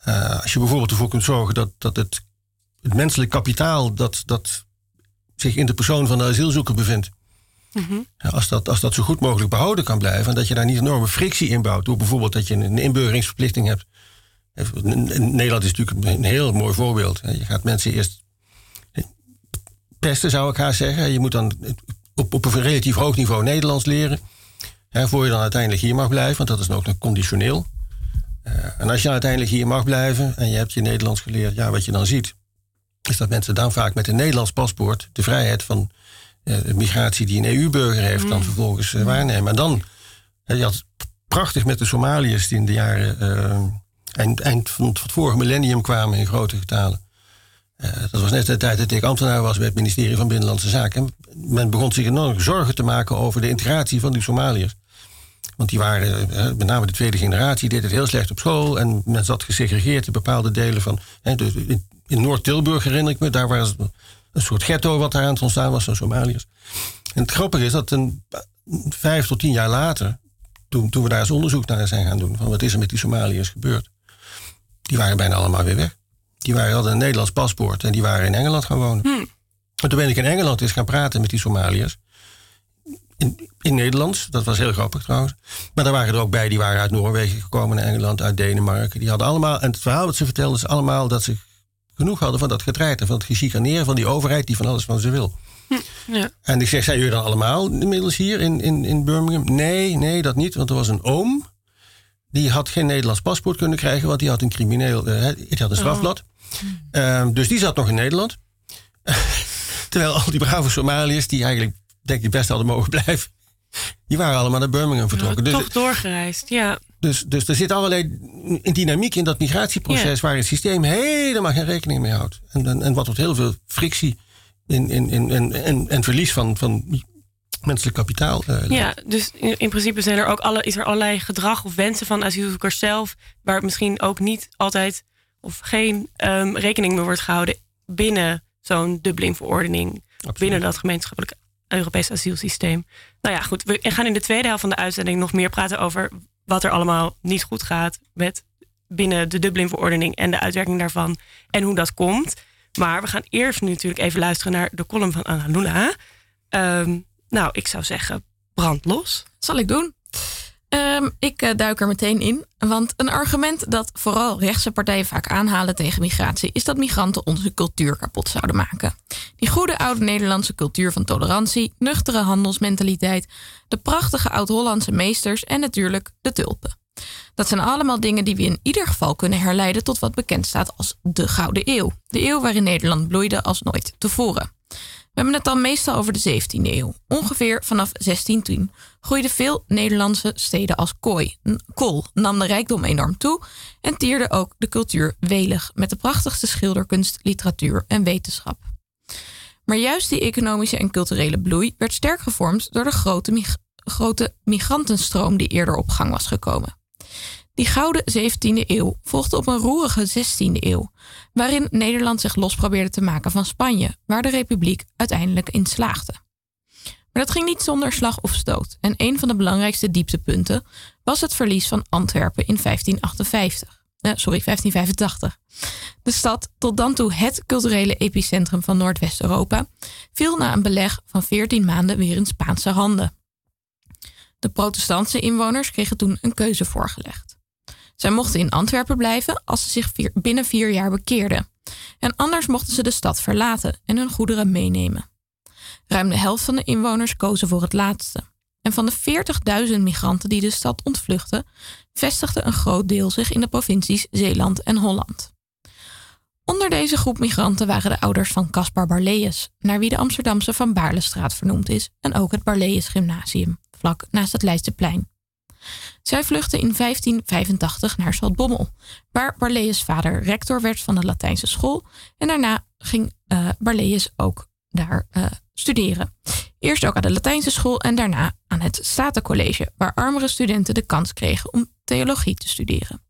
S5: uh, als je bijvoorbeeld ervoor kunt zorgen dat, dat het het menselijk kapitaal dat, dat zich in de persoon van de asielzoeker bevindt. Mhm. als, dat, als dat zo goed mogelijk behouden kan blijven en dat je daar niet enorme frictie in bouwt, door bijvoorbeeld dat je een inburgeringsverplichting hebt. Nederland is natuurlijk een heel mooi voorbeeld. Je gaat mensen eerst pesten, zou ik haar zeggen. Je moet dan op, op een relatief hoog niveau Nederlands leren. Hè, voor je dan uiteindelijk hier mag blijven, want dat is ook nog conditioneel. Uh, en als je uiteindelijk hier mag blijven en je hebt je Nederlands geleerd, ja, wat je dan ziet, is dat mensen dan vaak met een Nederlands paspoort de vrijheid van uh, migratie die een EU-burger heeft, dan mm. vervolgens uh, waarnemen. En dan, uh, je had prachtig met de Somaliërs die in de jaren eind, eind van het vorige millennium kwamen in grote getalen. dat was net de tijd dat ik ambtenaar was bij het ministerie van Binnenlandse Zaken. Men begon zich enorm zorgen te maken over de integratie van die Somaliërs. Want die waren, met name de tweede generatie, deed het heel slecht op school. En men zat gesegregeerd in bepaalde delen van. Hè, in Noord-Tilburg herinner ik me. Daar was een soort ghetto wat daar aan het ontstaan was van Somaliërs. En het grappige is dat een, vijf tot tien jaar later, toen, toen we daar eens onderzoek naar zijn gaan doen, van wat is er met die Somaliërs gebeurd, Die waren bijna allemaal weer weg. Die waren, hadden een Nederlands paspoort en die waren in Engeland gaan wonen.
S1: Hm.
S5: En toen ben ik in Engeland eens gaan praten met die Somaliërs. In, in Nederlands, dat was heel grappig trouwens. Maar daar waren er ook bij, die waren uit Noorwegen gekomen naar Engeland, uit Denemarken. Die hadden allemaal, en het verhaal dat ze vertelden is allemaal dat ze genoeg hadden van dat getreiter, van het gechicaneren van die overheid die van alles van ze wil.
S1: Ja.
S5: En ik zeg, zijn jullie dan allemaal inmiddels hier in, in, in Birmingham? Nee, nee, dat niet. Want er was een oom. Die had geen Nederlands paspoort kunnen krijgen, want die had een crimineel, die had een strafblad. Ehm, dus die zat nog in Nederland. Terwijl al die brave Somaliërs, die eigenlijk denk ik best hadden mogen blijven, die waren allemaal naar Birmingham vertrokken. Dus,
S1: Toch doorgereisd, ja.
S5: Dus, dus er zit allerlei dynamiek in dat migratieproces waar het systeem helemaal geen rekening mee houdt. En, en, en wat tot heel veel frictie in, in, in, en, en, en verlies van, van menselijk kapitaal. leidt.
S1: Ja, dus in, in principe zijn er ook alle, is er allerlei gedrag of wensen van asielzoekers zelf, waar misschien ook niet altijd of geen ehm, rekening mee wordt gehouden binnen zo'n Dublin-verordening, binnen dat gemeenschappelijk Europees asielsysteem. Nou ja, goed, we gaan in de tweede helft van de uitzending nog meer praten over wat er allemaal niet goed gaat met binnen de Dublin-verordening en de uitwerking daarvan en hoe dat komt. Maar we gaan eerst nu natuurlijk even luisteren naar de column van Anna Luna. Ehm, nou, ik zou zeggen, brand los.
S3: Zal ik doen. Ehm, ik eh, duik er meteen in. Want een argument dat vooral rechtse partijen vaak aanhalen tegen migratie is dat migranten onze cultuur kapot zouden maken. Die goede oude Nederlandse cultuur van tolerantie, nuchtere handelsmentaliteit, de prachtige oud-Hollandse meesters en natuurlijk de tulpen. Dat zijn allemaal dingen die we in ieder geval kunnen herleiden tot wat bekend staat als de Gouden Eeuw. De eeuw waarin Nederland bloeide als nooit tevoren. We hebben het dan meestal over de 17e eeuw. Ongeveer vanaf 1610 groeiden veel Nederlandse steden als kooi. Kool nam de rijkdom enorm toe en tierde ook de cultuur welig met de prachtigste schilderkunst, literatuur en wetenschap. Maar juist die economische en culturele bloei werd sterk gevormd door de grote, grote migrantenstroom die eerder op gang was gekomen. Die gouden 17e eeuw volgde op een roerige 16e eeuw, waarin Nederland zich los probeerde te maken van Spanje, waar de Republiek uiteindelijk in slaagde. Maar dat ging niet zonder slag of stoot. En een van de belangrijkste dieptepunten was het verlies van Antwerpen in 1558. Eh, sorry, 1585. De stad, tot dan toe het culturele epicentrum van Noordwest-Europa, viel na een beleg van 14 maanden weer in Spaanse handen. De protestantse inwoners kregen toen een keuze voorgelegd. Zij mochten in Antwerpen blijven als ze zich binnen vier jaar bekeerden. En anders mochten ze de stad verlaten en hun goederen meenemen. Ruim de helft van de inwoners kozen voor het laatste. En van de 40.000 migranten die de stad ontvluchtten, vestigde een groot deel zich in de provincies Zeeland en Holland. Onder deze groep migranten waren de ouders van Caspar Barlees, naar wie de Amsterdamse Van Baarlestraat vernoemd is, en ook het Barlees Gymnasium, vlak naast het Leidseplein. Zij vluchtten in 1585 naar Zaltbommel, waar Barlees vader rector werd van de Latijnse school en daarna ging Barlees ook daar eh, studeren. Eerst ook aan de Latijnse school en daarna aan het Statencollege, waar armere studenten de kans kregen om theologie te studeren.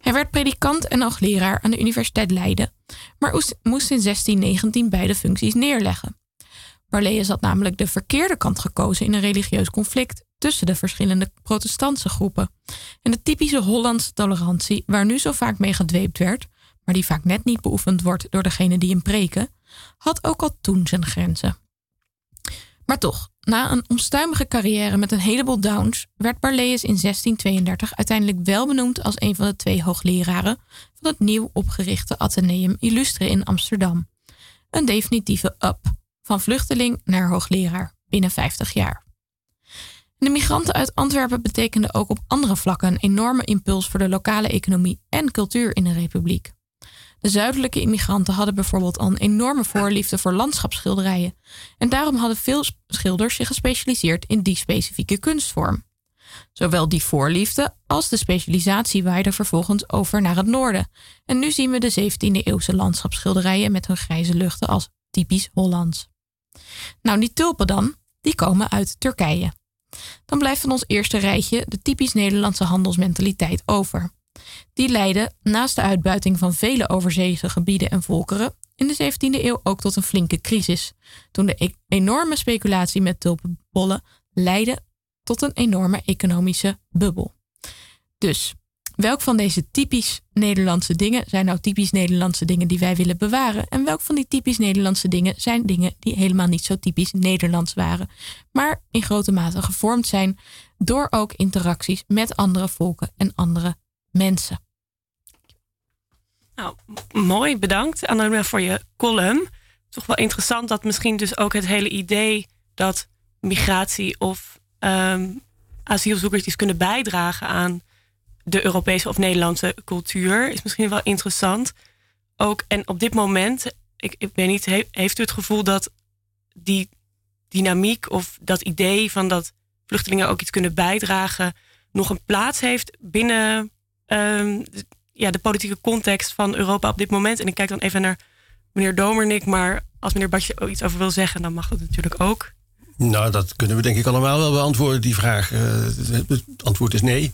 S3: Hij werd predikant en hoogleraar aan de Universiteit Leiden, maar oes- moest in 1619 beide functies neerleggen. Barlees had namelijk de verkeerde kant gekozen in een religieus conflict tussen de verschillende protestantse groepen. En de typische Hollandse tolerantie, waar nu zo vaak mee gedweept werd, maar die vaak net niet beoefend wordt door degene die hem preken, had ook al toen zijn grenzen. Maar toch, na een onstuimige carrière met een heleboel downs, werd Barlees in 1632 uiteindelijk wel benoemd als een van de twee hoogleraren van het nieuw opgerichte Atheneum Illustre in Amsterdam. Een definitieve up, van vluchteling naar hoogleraar binnen 50 jaar. De migranten uit Antwerpen betekenden ook op andere vlakken een enorme impuls voor de lokale economie en cultuur in de republiek. De zuidelijke immigranten hadden bijvoorbeeld al een enorme voorliefde voor landschapsschilderijen. En daarom hadden veel schilders zich gespecialiseerd in die specifieke kunstvorm. Zowel die voorliefde als de specialisatie waaide vervolgens over naar het noorden. En nu zien we de 17e eeuwse landschapsschilderijen met hun grijze luchten als typisch Hollands. Nou, die tulpen dan, die komen uit Turkije. Dan blijft van ons eerste rijtje de typisch Nederlandse handelsmentaliteit over. Die leidde naast de uitbuiting van vele overzeese gebieden en volkeren in de 17e eeuw ook tot een flinke crisis, toen de e- enorme speculatie met tulpenbollen leidde tot een enorme economische bubbel. Dus Welk van deze typisch Nederlandse dingen zijn nou typisch Nederlandse dingen die wij willen bewaren? En welk van die typisch Nederlandse dingen zijn dingen die helemaal niet zo typisch Nederlands waren, maar in grote mate gevormd zijn door ook interacties met andere volken en andere mensen?
S1: Nou, mooi, bedankt Annalena voor je column. Toch wel interessant dat misschien dus ook het hele idee dat migratie of um, asielzoekers iets kunnen bijdragen aan de Europese of Nederlandse cultuur is misschien wel interessant. Ook en op dit moment, ik, ik weet niet, heeft u het gevoel dat die dynamiek of dat idee van dat vluchtelingen ook iets kunnen bijdragen, nog een plaats heeft binnen um, ja, de politieke context van Europa op dit moment? En ik kijk dan even naar meneer Domernik, maar als meneer Badje ook iets over wil zeggen, dan mag dat natuurlijk ook.
S5: Nou, dat kunnen we denk ik allemaal wel beantwoorden, die vraag. Uh, het antwoord is nee.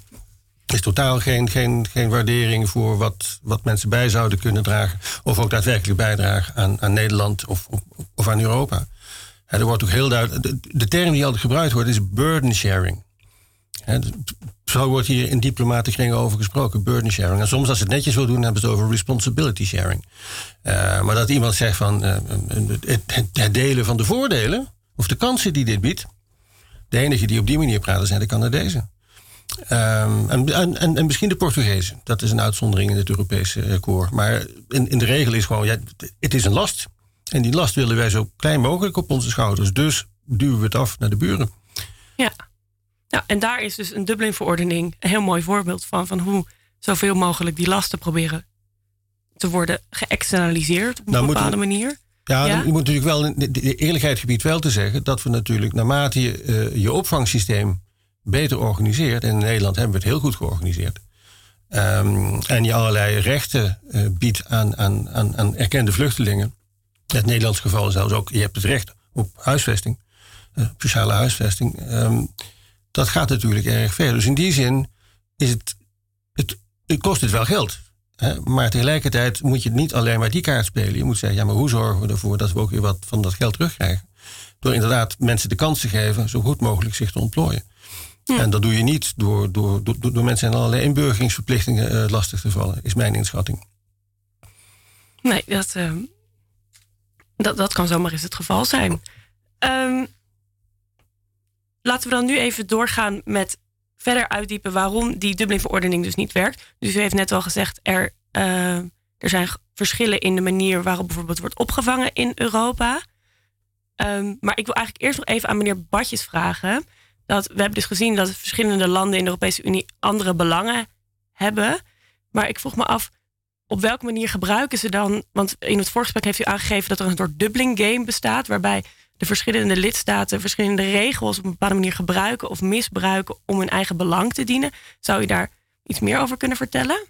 S5: Is totaal geen, geen, geen waardering voor wat, wat mensen bij zouden kunnen dragen. Of ook daadwerkelijk bijdragen aan, aan Nederland of, of, aan Europa. er wordt ook heel duidelijk. De, term die altijd gebruikt wordt is burden sharing. zo wordt hier in diplomatische over gesproken, burden sharing. En soms als ze het netjes wil doen, hebben ze het over responsibility sharing. Uh, maar dat iemand zegt van uh, het, het, delen van de voordelen of de kansen die dit biedt. De enige die op die manier praten zijn de Canadezen. Um, en, en, en, misschien de Portugezen. Dat is een uitzondering in het Europese uh, koor. Maar in, in de regel is gewoon, ja, het is een last. En die last willen wij zo klein mogelijk op onze schouders. Dus duwen we het af naar de buren.
S1: Ja, ja en daar is dus een Dublin-verordening een heel mooi voorbeeld van. Van hoe zoveel mogelijk die lasten proberen te worden geëxternaliseerd op een nou, bepaalde manier.
S5: Ja, ja, je moet natuurlijk wel, de, de eerlijkheid gebied wel te zeggen, dat we natuurlijk naarmate je uh, je opvangsysteem beter organiseert, en in Nederland hebben we het heel goed georganiseerd, um, en je allerlei rechten uh, biedt aan, aan, aan, aan erkende vluchtelingen. In het Nederlands geval zelfs ook, je hebt het recht op huisvesting, uh, sociale huisvesting. Um, dat gaat natuurlijk erg ver. Dus in die zin is het, het, kost het wel geld. Maar tegelijkertijd moet je niet alleen maar die kaart spelen. Je moet zeggen, ja, maar hoe zorgen we ervoor dat we ook weer wat van dat geld terugkrijgen? Door inderdaad mensen de kans te geven zo goed mogelijk zich te ontplooien. En dat doe je niet door, door, door, door mensen in allerlei inburgeringsverplichtingen uh, lastig te vallen, is mijn inschatting.
S1: Nee, dat, uh, dat, dat kan zomaar eens het geval zijn. Um, laten we dan nu even doorgaan met verder uitdiepen waarom die Dublin-verordening dus niet werkt. Dus u heeft net al gezegd, er, uh, er zijn verschillen in de manier waarop bijvoorbeeld wordt opgevangen in Europa. Um, maar ik wil eigenlijk eerst nog even aan meneer Badjes vragen. Dat we hebben dus gezien dat verschillende landen in de Europese Unie andere belangen hebben. Maar ik vroeg me af, op welke manier gebruiken ze dan? Want in het voorgesprek heeft u aangegeven dat er een soort Dublin game bestaat, waarbij de verschillende lidstaten verschillende regels op een bepaalde manier gebruiken of misbruiken om hun eigen belang te dienen. Zou u daar iets meer over kunnen vertellen?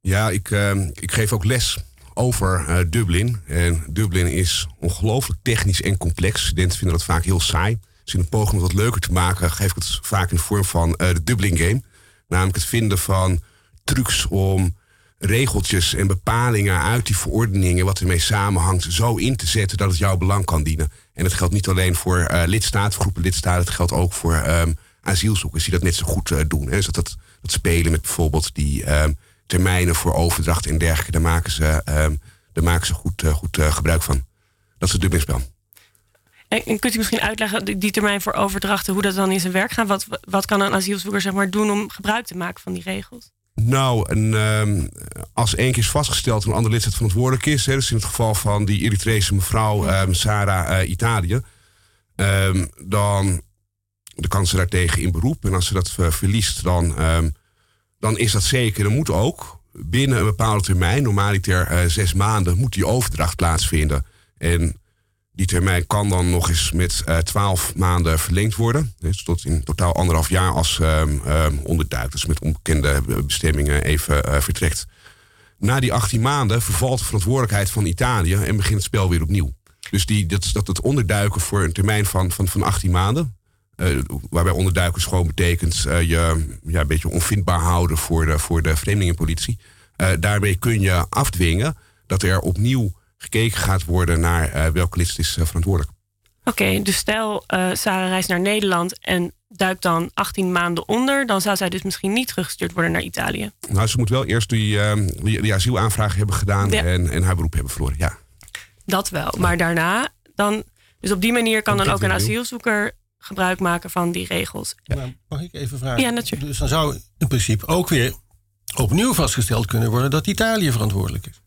S4: Ja, ik, uh, ik geef ook les over uh, Dublin. En Dublin is ongelooflijk technisch en complex. Studenten vinden dat vaak heel saai. In een poging om wat leuker te maken, geef ik het vaak in de vorm van uh, de Dublin Game. Namelijk het vinden van trucs om regeltjes en bepalingen uit die verordeningen, wat ermee samenhangt, zo in te zetten dat het jouw belang kan dienen. En dat geldt niet alleen voor uh, lidstaten, groepen lidstaten, het geldt ook voor um, asielzoekers die dat net zo goed uh, doen. Hè. Dus dat, dat, spelen met bijvoorbeeld die um, termijnen voor overdracht en dergelijke, daar maken ze, um, daar maken ze goed, goed gebruik van. Dat is het Dublinspel.
S1: En, en kunt u misschien uitleggen, die termijn voor overdrachten, hoe dat dan in zijn werk gaat? Wat, wat kan een asielzoeker zeg maar, doen om gebruik te maken van die regels?
S4: Nou, een, uh, als één keer is vastgesteld een ander lidstaat verantwoordelijk is, hè, dus in het geval van die Eritrese mevrouw um, Sarah uh, Italië, um, dan, dan kan ze daartegen in beroep. En als ze dat uh, verliest, dan, dan is dat zeker. Dan moet ook binnen een bepaalde termijn, normaliter uh, zes maanden, moet die overdracht plaatsvinden. En die termijn kan dan nog eens met uh, 12 maanden verlengd worden. Dus tot in totaal anderhalf jaar als um, met onbekende bestemmingen even uh, vertrekt. Na die 18 maanden vervalt de verantwoordelijkheid van Italië en begint het spel weer opnieuw. Dus die, dat, dat het onderduiken voor een termijn van, van, van 18 maanden. Waarbij onderduiken gewoon betekent je ja, een beetje onvindbaar houden voor de, voor de vreemdelingenpolitie. Daarmee kun je afdwingen dat er opnieuw gekeken gaat worden naar uh, welke list is uh, verantwoordelijk.
S1: Oké, okay, dus stel uh, Sarah reist naar Nederland en duikt dan 18 maanden onder. Dan zou zij dus misschien niet teruggestuurd worden naar Italië.
S4: Nou, ze moet wel eerst die, uh, die, die asielaanvraag hebben gedaan en, en haar beroep hebben verloren. Ja.
S1: Dat wel. Maar daarna dan. Dus op die manier kan dan ook een asielzoeker gebruik maken van die regels.
S5: Maar mag ik even vragen?
S1: Ja, natuurlijk.
S5: Dus dan zou in principe ook weer opnieuw vastgesteld kunnen worden dat Italië verantwoordelijk is.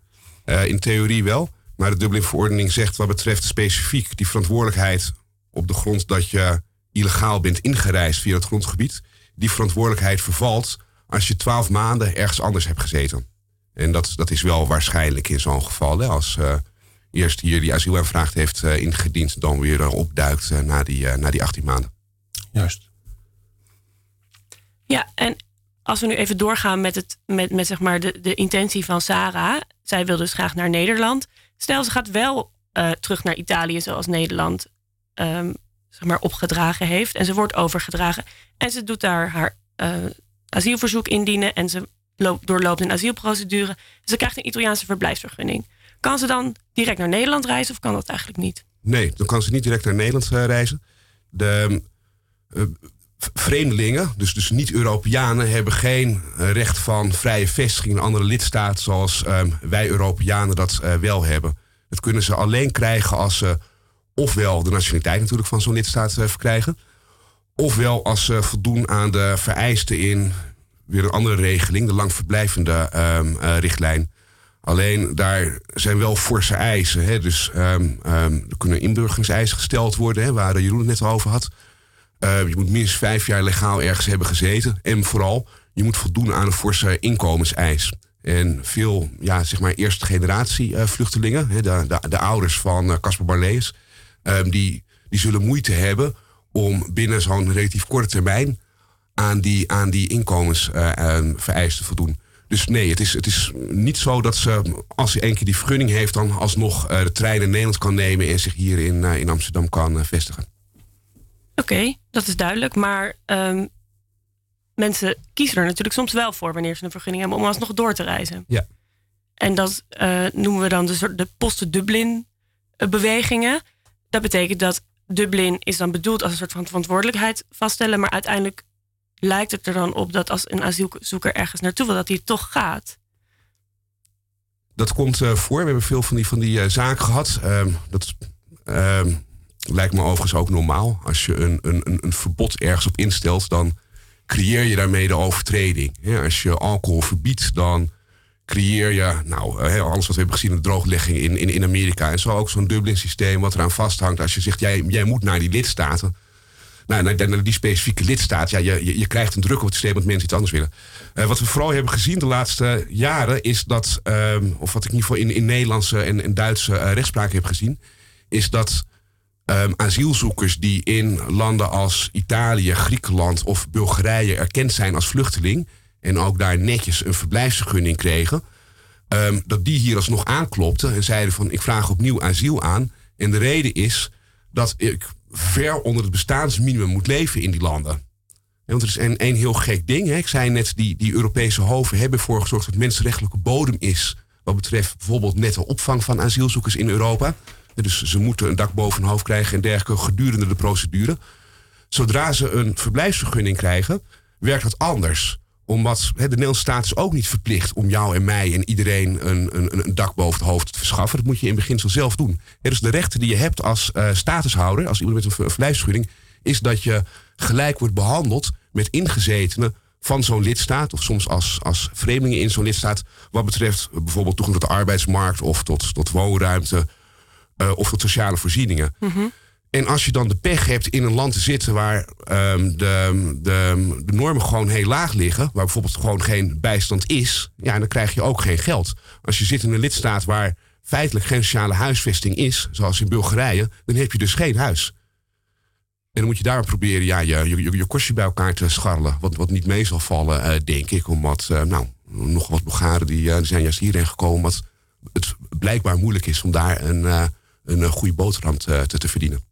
S4: Uh, in theorie wel. Maar de Dublin-verordening zegt wat betreft specifiek die verantwoordelijkheid op de grond dat je illegaal bent ingereisd via het grondgebied. Die verantwoordelijkheid vervalt als je twaalf maanden ergens anders hebt gezeten. En dat, dat is wel waarschijnlijk in zo'n geval. Hè, als uh, eerst hier die asielaanvraag heeft uh, ingediend, dan weer uh, opduikt na, die, na die 18 maanden.
S5: Juist.
S1: Ja, en als we nu even doorgaan met, het, met, met zeg maar de, de intentie van Sarah. Zij wil dus graag naar Nederland. Stel, ze gaat wel terug naar Italië, zoals Nederland um, zeg maar, opgedragen heeft. En ze wordt overgedragen. En ze doet daar haar uh, asielverzoek indienen. En ze loopt, doorloopt een asielprocedure. Ze krijgt een Italiaanse verblijfsvergunning. Kan ze dan direct naar Nederland reizen of kan dat eigenlijk niet?
S4: Nee, dan kan ze niet direct naar Nederland uh, reizen. De vreemdelingen, dus, dus niet-Europeanen, hebben geen recht van vrije vestiging in een andere lidstaat zoals um, wij Europeanen dat wel hebben. Dat kunnen ze alleen krijgen als ze ofwel de nationaliteit natuurlijk van zo'n lidstaat uh, verkrijgen. Ofwel als ze voldoen aan de vereisten in weer een andere regeling, de langverblijvende um, uh, richtlijn. Alleen daar zijn wel forse eisen. Hè? Dus um, er kunnen inburgeringseisen gesteld worden, hè, waar Jeroen het net over had. Uh, je moet minstens vijf jaar legaal ergens hebben gezeten. En vooral, je moet voldoen aan een forse inkomenseis. En veel, ja, zeg maar, eerste generatie uh, vluchtelingen, hè, de, de, de, ouders van Caspar uh, Barlees, Um, die, die zullen moeite hebben om binnen zo'n relatief korte termijn aan die, aan die inkomensvereisten te voldoen. Dus nee, het is, het is niet zo dat ze, als ze één keer die vergunning heeft, dan alsnog de trein in Nederland kan nemen en zich hier in, in Amsterdam kan vestigen.
S1: Oké, okay, dat is duidelijk. Maar um, mensen kiezen er natuurlijk soms wel voor wanneer ze een vergunning hebben om alsnog door te reizen.
S4: Ja.
S1: En dat noemen we dan de, de post-Dublin-bewegingen. Dat betekent dat Dublin is dan bedoeld als een soort van verantwoordelijkheid vaststellen, maar uiteindelijk lijkt het er dan op dat als een asielzoeker ergens naartoe wil, dat hij toch gaat.
S4: Dat komt uh, voor. We hebben veel van die, van die uh, zaken gehad. Uh, dat ehm, lijkt me overigens ook normaal. Als je een, een, een verbod ergens op instelt, dan creëer je daarmee de overtreding. Als je alcohol verbiedt, dan creëer je, nou, eh, alles wat we hebben gezien, de drooglegging in, in, Amerika. En zo ook zo'n Dublin-systeem wat eraan vasthangt. Als je zegt, jij, jij moet naar die lidstaten. Nou, naar, naar die specifieke lidstaat. Ja, je, je, krijgt een druk op het systeem dat mensen iets anders willen. Uh, wat we vooral hebben gezien de laatste jaren is dat, um, of wat ik in ieder geval in, in Nederlandse en, en Duitse uh, rechtspraak heb gezien, is dat um, asielzoekers die in landen als Italië, Griekenland of Bulgarije erkend zijn als vluchteling en ook daar netjes een verblijfsvergunning kregen, um, dat die hier alsnog aanklopten en zeiden van ik vraag opnieuw asiel aan. En de reden is dat ik ver onder het bestaansminimum moet leven in die landen. want er is een, een heel gek ding. Hè. Ik zei net, die, die Europese hoven hebben ervoor gezorgd dat mensenrechtelijke bodem is. Wat betreft bijvoorbeeld nette opvang van asielzoekers in Europa. Dus ze moeten een dak boven hun hoofd krijgen en dergelijke gedurende de procedure. Zodra ze een verblijfsvergunning krijgen, werkt dat anders omdat de Nederlandse staat is ook niet verplicht om jou en mij en iedereen een, een, een dak boven het hoofd te verschaffen. Dat moet je in beginsel zelf doen. dus de rechten die je hebt als uh, statushouder, als iemand met een verblijfsvergunning, is dat je gelijk wordt behandeld met ingezetenen van zo'n lidstaat, of soms als, als vreemdelingen in zo'n lidstaat, wat betreft bijvoorbeeld toegang tot de arbeidsmarkt of tot, tot woonruimte uh, of tot sociale voorzieningen. Mm -hmm. En als je dan de pech hebt in een land te zitten waar um, de, de, de, normen gewoon heel laag liggen, waar bijvoorbeeld gewoon geen bijstand is, ja, dan krijg je ook geen geld. Als je zit in een lidstaat waar feitelijk geen sociale huisvesting is, zoals in Bulgarije, dan heb je dus geen huis. En dan moet je daar proberen ja, je, je, je kostje bij elkaar te scharrelen. Wat, wat niet mee zal vallen, uh, denk ik. Omdat, uh, nou, nog wat Bulgaren die, uh, die zijn juist hierheen gekomen. Omdat het blijkbaar moeilijk is om daar een, een goede boterham te, te, te verdienen.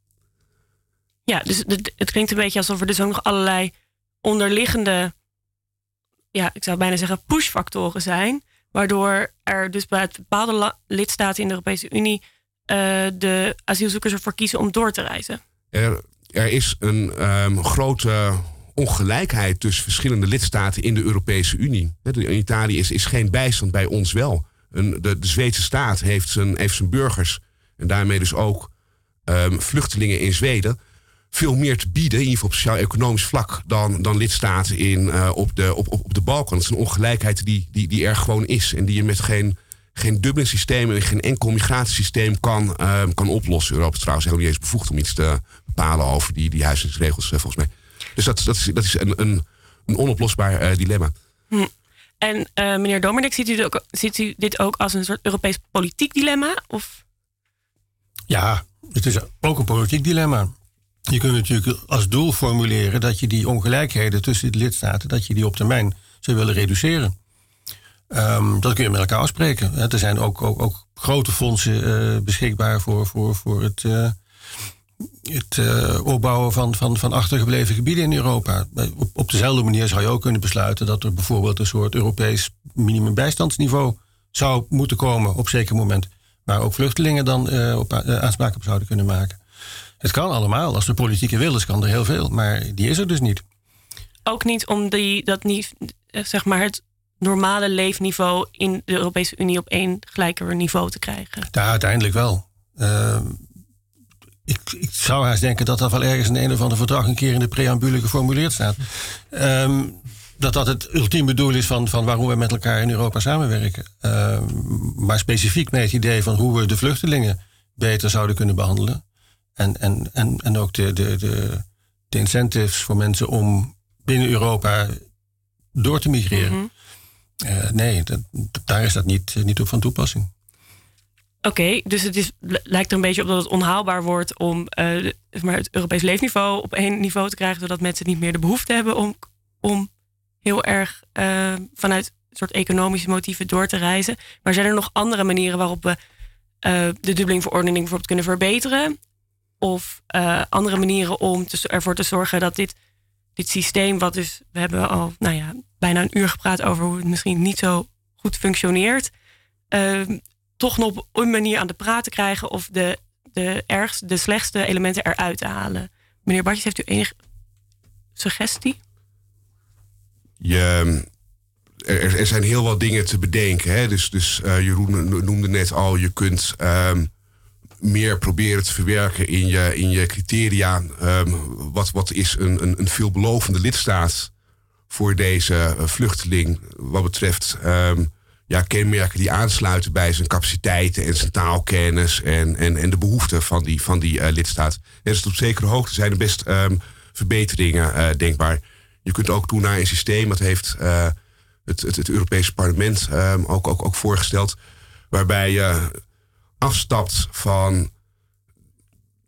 S1: Ja, dus het klinkt een beetje alsof er dus ook nog allerlei onderliggende, ja, ik zou bijna zeggen pushfactoren zijn. Waardoor er dus bij bepaalde lidstaten in de Europese Unie uh, de asielzoekers ervoor kiezen om door te reizen.
S4: Er er is een um, grote ongelijkheid tussen verschillende lidstaten in de Europese Unie. In Italië is, is geen bijstand, bij ons wel. Een, de, de Zweedse staat heeft zijn, heeft zijn burgers en daarmee dus ook um, vluchtelingen in Zweden veel meer te bieden, in ieder geval op sociaal-economisch vlak, dan, dan lidstaten in, uh, op, de, op, op, op de Balkan. Dat is een ongelijkheid die, die, die er gewoon is en die je met geen, geen Dublin-systeem en geen enkel migratiesysteem kan, uh, kan oplossen. Europa is trouwens helemaal niet eens bevoegd om iets te bepalen over die, die huisdienstregels, uh, volgens mij. Dus dat, dat is, dat is een, een, een onoplosbaar uh, dilemma.
S1: Hm. En meneer Dominic, ziet u, ziet u dit ook als een soort Europees politiek dilemma? Of?
S5: Ja, het is ook een politiek dilemma. Je kunt natuurlijk als doel formuleren dat je die ongelijkheden tussen de lidstaten, dat je die op termijn zou willen reduceren. Um, dat kun je met elkaar afspreken. Er zijn ook, ook, ook grote fondsen uh, beschikbaar voor, voor, voor het, uh, het uh, opbouwen van, van, van achtergebleven gebieden in Europa. Op, op dezelfde manier zou je ook kunnen besluiten dat er bijvoorbeeld een soort Europees minimumbijstandsniveau zou moeten komen op zeker moment. Waar ook vluchtelingen dan op, aanspraak op zouden kunnen maken. Het kan allemaal. Als de politieke wil is, kan er heel veel. Maar die is er dus niet.
S1: Ook niet om die, dat niet, eh, zeg maar het normale leefniveau in de Europese Unie op één gelijker niveau te krijgen?
S5: Ja, uiteindelijk wel. Uh, ik, ik, zou haast denken dat dat wel ergens in een of ander verdrag een keer in de preambule geformuleerd staat. Um, dat dat het ultieme doel is van, van waarom we met elkaar in Europa samenwerken. Uh, maar specifiek met het idee van hoe we de vluchtelingen beter zouden kunnen behandelen. En, en, en, en ook de, de, de, de incentives voor mensen om binnen Europa door te migreren. Mhm. Eh, nee, dat, daar is dat niet, niet op van toepassing.
S1: Oké, dus het is, lijkt er een beetje op dat het onhaalbaar wordt om uh, maar het Europees leefniveau op één niveau te krijgen, zodat mensen niet meer de behoefte hebben om, om heel erg uh, vanuit soort economische motieven door te reizen. Maar zijn er nog andere manieren waarop we de Dublin-verordening bijvoorbeeld kunnen verbeteren? Of uh, andere manieren om ervoor te zorgen dat dit, dit systeem, wat dus, we hebben al nou ja, bijna een uur gepraat over hoe het misschien niet zo goed functioneert, uh, toch nog op een manier aan de praat te krijgen of de, de ergste, de slechtste elementen eruit te halen. Meneer Bartjes, heeft u enige suggestie?
S4: Er, er, zijn heel wat dingen te bedenken. Hè? Dus, dus uh, Jeroen noemde net al, je kunt um, meer proberen te verwerken in je, in je criteria. Um, wat, wat is een, een, een veelbelovende lidstaat voor deze uh, vluchteling wat betreft um, ja, kenmerken die aansluiten bij zijn capaciteiten en zijn taalkennis en, en, en de behoeften van die, van die uh, lidstaat. En dus op zekere hoogte zijn er best verbeteringen denkbaar. Je kunt ook doen naar een systeem, dat heeft het, het, het Europese parlement ook, ook, ook voorgesteld, waarbij je afstapt van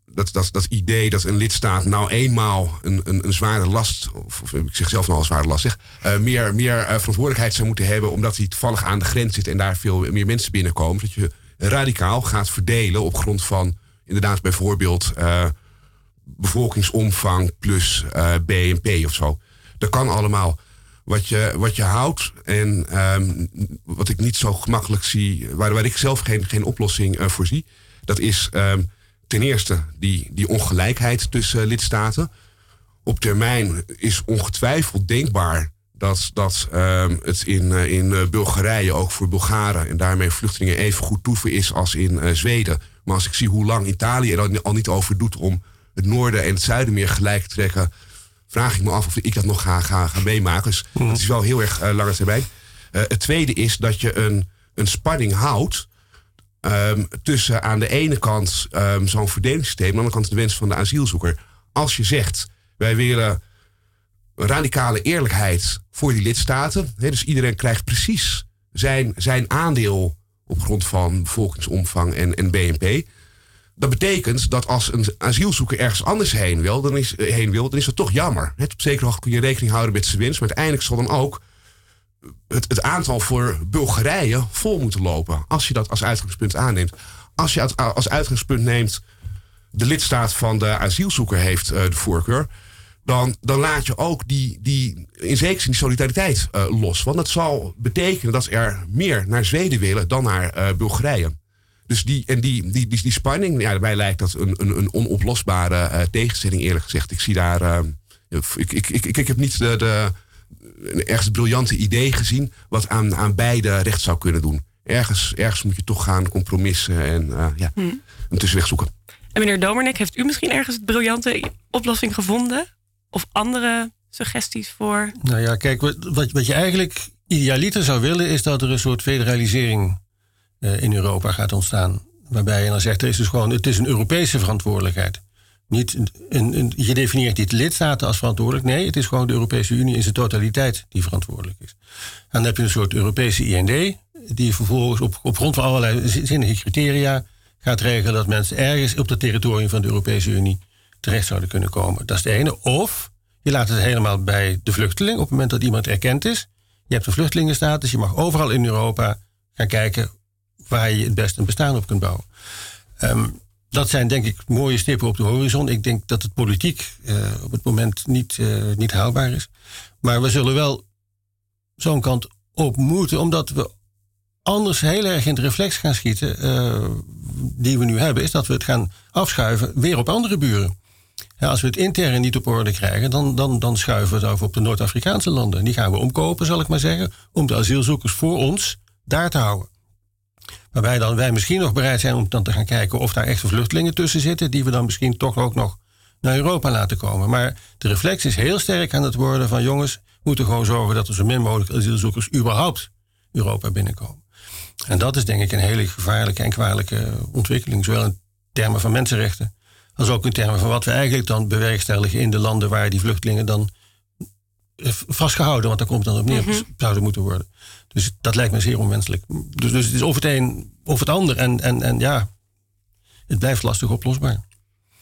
S4: dat, dat, dat idee dat een lidstaat nou eenmaal een, een, een zware last, of, of ik zeg zelf nou een zware last zeg, uh, meer, meer uh, verantwoordelijkheid zou moeten hebben omdat hij toevallig aan de grens zit en daar veel meer mensen binnenkomen. Dat je radicaal gaat verdelen op grond van inderdaad bijvoorbeeld bevolkingsomvang plus BNP of zo. Dat kan allemaal. Wat je, wat je houdt en um, wat ik niet zo gemakkelijk zie, waar, waar ik zelf geen, geen oplossing voor zie, dat is um, ten eerste die, die ongelijkheid tussen lidstaten. Op termijn is ongetwijfeld denkbaar dat, dat um, het in, uh, in Bulgarije ook voor Bulgaren en daarmee vluchtelingen even goed toeven is als in Zweden. Maar als ik zie hoe lang Italië er al niet over doet om het noorden en het zuiden meer gelijk te trekken, vraag ik me af of ik dat nog ga, ga, ga meemaken. Dus mm. dat is wel heel erg uh, lange termijn. het tweede is dat je een, een spanning houdt Um, tussen aan de ene kant um, zo'n verdelingssysteem, aan de andere kant de wens van de asielzoeker. Als je zegt, wij willen radicale eerlijkheid voor die lidstaten. Dus iedereen krijgt precies zijn, zijn aandeel op grond van bevolkingsomvang en, en BNP. Dat betekent dat als een asielzoeker ergens anders heen wil, dan is, heen wil, dan is dat toch jammer. Het op zekere hoogte kun je rekening houden met zijn winst, maar uiteindelijk zal dan ook het, het aantal voor Bulgarije vol moeten lopen. Als je dat als uitgangspunt aanneemt. Als je als uitgangspunt neemt. de lidstaat van de asielzoeker heeft uh, de voorkeur. Dan, dan laat je ook die, die, in zekere zin die solidariteit uh, los. Want dat zal betekenen dat er meer naar Zweden willen dan naar uh, Bulgarije. Dus die, en die, die, die, die spanning, ja, daarbij lijkt dat een, een, een onoplosbare uh, tegenstelling, eerlijk gezegd. Ik zie daar. Uh, ik, ik, ik, ik heb niet de, de, een ergens briljante idee gezien wat aan, aan beide recht zou kunnen doen. Ergens, ergens moet je toch gaan compromissen en uh, ja, hmm. een tussenweg zoeken.
S1: En meneer Domernik, heeft u misschien ergens een briljante oplossing gevonden? Of andere suggesties voor?
S5: Nou ja, kijk, wat, wat je eigenlijk idealiter zou willen, is dat er een soort federalisering uh, in Europa gaat ontstaan. Waarbij je dan zegt, er is dus gewoon, het is een Europese verantwoordelijkheid. Niet een, een, je definieert niet lidstaten als verantwoordelijk. Nee, het is gewoon de Europese Unie in zijn totaliteit die verantwoordelijk is. En dan heb je een soort Europese IND, die vervolgens op, op grond van allerlei zinnige criteria gaat regelen dat mensen ergens op het territorium van de Europese Unie terecht zouden kunnen komen. Dat is de ene. Of je laat het helemaal bij de vluchteling op het moment dat iemand erkend is. Je hebt een vluchtelingenstatus, je mag overal in Europa gaan kijken waar je het beste een bestaan op kunt bouwen. Um, dat zijn denk ik mooie stippen op de horizon. Ik denk dat het politiek uh, op het moment niet, uh, niet haalbaar is. Maar we zullen wel zo'n kant op moeten, omdat we anders heel erg in het reflex gaan schieten, uh, die we nu hebben, is dat we het gaan afschuiven weer op andere buren. Ja, als we het intern niet op orde krijgen, dan, dan, dan schuiven we het over op de Noord-Afrikaanse landen. Die gaan we omkopen, zal ik maar zeggen, om de asielzoekers voor ons daar te houden. Waarbij dan wij misschien nog bereid zijn om dan te gaan kijken of daar echte vluchtelingen tussen zitten, die we dan misschien toch ook nog naar Europa laten komen. Maar de reflex is heel sterk aan het worden van jongens, we moeten gewoon zorgen dat er zo min mogelijk asielzoekers überhaupt Europa binnenkomen. En dat is denk ik een hele gevaarlijke en kwalijke ontwikkeling, zowel in termen van mensenrechten, als ook in termen van wat we eigenlijk dan bewerkstelligen in de landen waar die vluchtelingen dan vastgehouden, want daar komt het dan op neer, mm zouden moeten worden. Dus dat lijkt me zeer onwenselijk. Dus, dus het is of het een of het ander. En, en, en ja, het blijft lastig oplosbaar.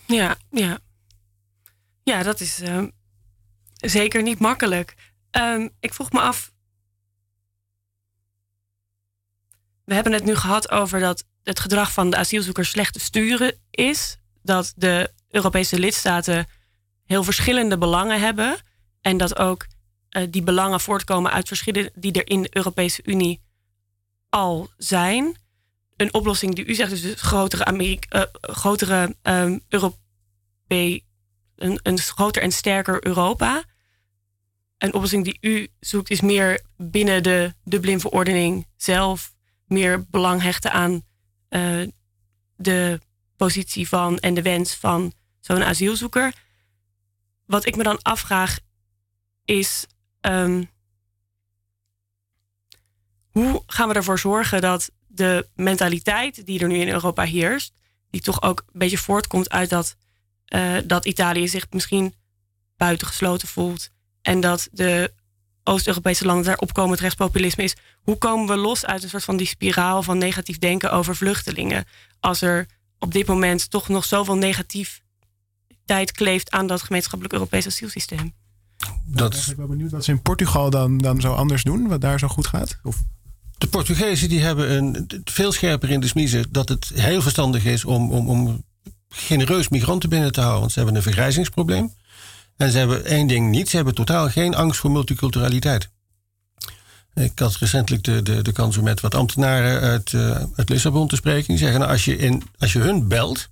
S1: Ja, ja. Ja, dat is uh, zeker niet makkelijk. Um, ik vroeg me af. We hebben het nu gehad over dat het gedrag van de asielzoekers slecht te sturen is. Dat de Europese lidstaten heel verschillende belangen hebben. En dat ook uh, die belangen voortkomen uit verschillen die er in de Europese Unie al zijn. Een oplossing die u zegt dus grotere, Amerika, uh, grotere um, een, een groter en sterker Europa. Een oplossing die u zoekt is meer binnen de Dublin-verordening zelf meer belang hechten aan uh, de positie van en de wens van zo'n asielzoeker. Wat ik me dan afvraag is Um, hoe gaan we ervoor zorgen dat de mentaliteit die er nu in Europa heerst, die toch ook een beetje voortkomt uit dat, uh, dat Italië zich misschien buitengesloten voelt en dat de Oost-Europese landen daar opkomend rechtspopulisme is. Hoe komen we los uit een soort van die spiraal van negatief denken over vluchtelingen? Als er op dit moment toch nog zoveel negatief tijd kleeft aan dat gemeenschappelijk Europees asielsysteem.
S2: Dat is... Ik ben benieuwd wat ze in Portugal dan, dan zo anders doen, wat daar zo goed gaat. Of...
S5: De Portugezen die hebben een, veel scherper in de smiezen dat het heel verstandig is om, om, om genereus migranten binnen te houden. Want ze hebben een vergrijzingsprobleem. En ze hebben één ding niet, ze hebben totaal geen angst voor multiculturaliteit. Ik had recentelijk de, de, de kans om met wat ambtenaren uit, uh, uit Lissabon te spreken. Die zeggen, nou, als, je in, als je hun belt,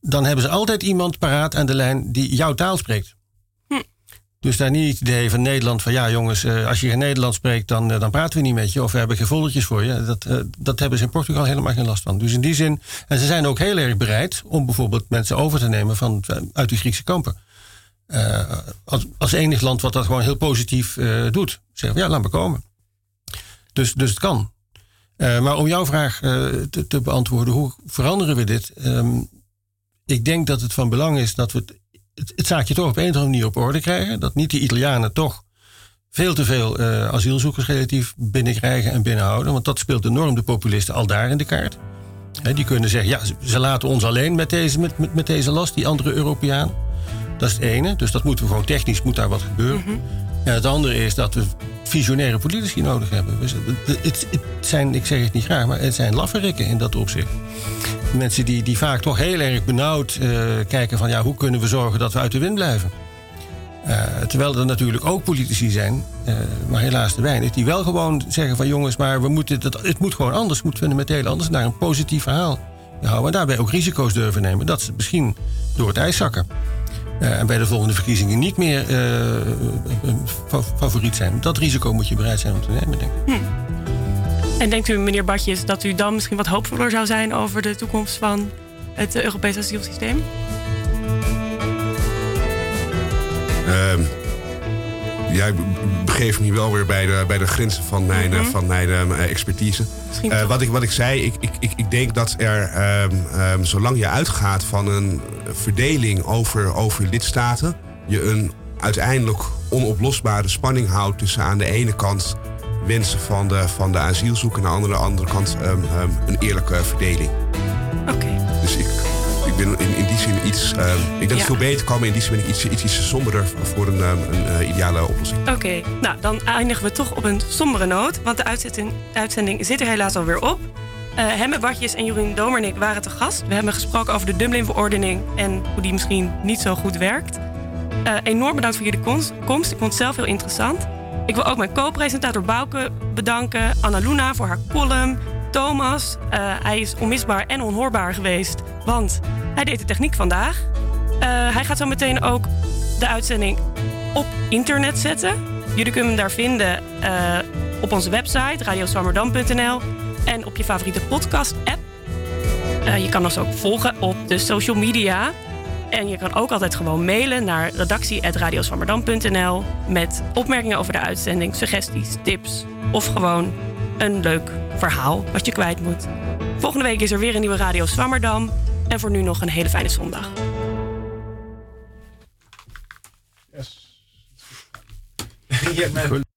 S5: dan hebben ze altijd iemand paraat aan de lijn die jouw taal spreekt. Dus daar niet het idee van Nederland van ja jongens, eh, als je geen Nederlands spreekt, dan, eh, dan praten we niet met je. Of we hebben geen foldertjes voor je. Dat, uh, dat hebben ze in Portugal helemaal geen last van. Dus in die zin, en ze zijn ook heel erg bereid om bijvoorbeeld mensen over te nemen van, uit die Griekse kampen. als, als enig land wat dat gewoon heel positief doet. Zeggen ja, laat maar komen. Dus, dus het kan. maar om jouw vraag te, te, beantwoorden, hoe veranderen we dit? Ehm, ik denk dat het van belang is dat we het het, het zaakje toch op een of andere manier op orde krijgen. Dat niet die Italianen toch veel te veel uh, asielzoekers relatief binnenkrijgen en binnenhouden. Want dat speelt enorm de populisten al daar in de kaart. die kunnen zeggen, ja, ze laten ons alleen met deze, met, met, met deze last, die andere Europeaan. Dat is het ene. Dus dat moeten we gewoon technisch, moet daar wat gebeuren. Mhm. En het andere is dat we visionaire politici nodig hebben. Het, het, zijn, ik zeg het niet graag, maar het zijn lafferikken in dat opzicht. Mensen die, die vaak toch heel erg benauwd uh, kijken van ja, hoe kunnen we zorgen dat we uit de wind blijven. terwijl er natuurlijk ook politici zijn, maar helaas te weinig, die wel gewoon zeggen van jongens, maar we moeten het, het moet gewoon anders, het moet fundamenteel anders naar een positief verhaal houden. En daarbij ook risico's durven nemen dat ze misschien door het ijs zakken. En bij de volgende verkiezingen niet meer uh, favoriet zijn. Dat risico moet je bereid zijn om te nemen, denk ik. Hm.
S1: En denkt u, meneer Badjes, dat u dan misschien wat hoopvoller zou zijn over de toekomst van het Europese asielsysteem?
S4: Uh, ja, ik begeef me wel weer bij de, bij de grenzen van mijn, mm -hmm. van mijn uh, expertise. Uh, wat, ik, wat ik zei, ik, ik, ik denk dat er, um, um, zolang je uitgaat van een verdeling over, over lidstaten, je een uiteindelijk onoplosbare spanning houdt tussen aan de ene kant wensen van de, van de asielzoeker en aan de andere kant um, een eerlijke verdeling.
S1: Oké.
S4: Dus ik, ik ben in, in die zin iets. Uh, ik denk dat het veel beter kan, maar in die zin ben ik iets, iets, iets somberder voor een, een uh, ideale oplossing.
S1: Oké, okay. nou dan eindigen we toch op een sombere noot, want de uitzending, uitzending zit er helaas alweer op. Uh, Hemme Bartjes en Jorien Domernik waren te gast. We hebben gesproken over de Dublin-verordening en hoe die misschien niet zo goed werkt. Uh, enorm bedankt voor jullie komst. Ik vond het zelf heel interessant. Ik wil ook mijn co-presentator Bouke bedanken. Anna Luna voor haar column. Thomas, uh, hij is onmisbaar en onhoorbaar geweest, want hij deed de techniek vandaag. Uh, hij gaat zo meteen ook de uitzending op internet zetten. Jullie kunnen hem daar vinden uh, op onze website radioswammerdam.nl en op je favoriete podcast-app. je kan ons ook volgen op de social media. En je kan ook altijd gewoon mailen naar redactie.radioswammerdam.nl met opmerkingen over de uitzending, suggesties, tips of gewoon een leuk verhaal wat je kwijt moet. Volgende week is er weer een nieuwe Radio Swammerdam. En voor nu nog een hele fijne zondag. Yes.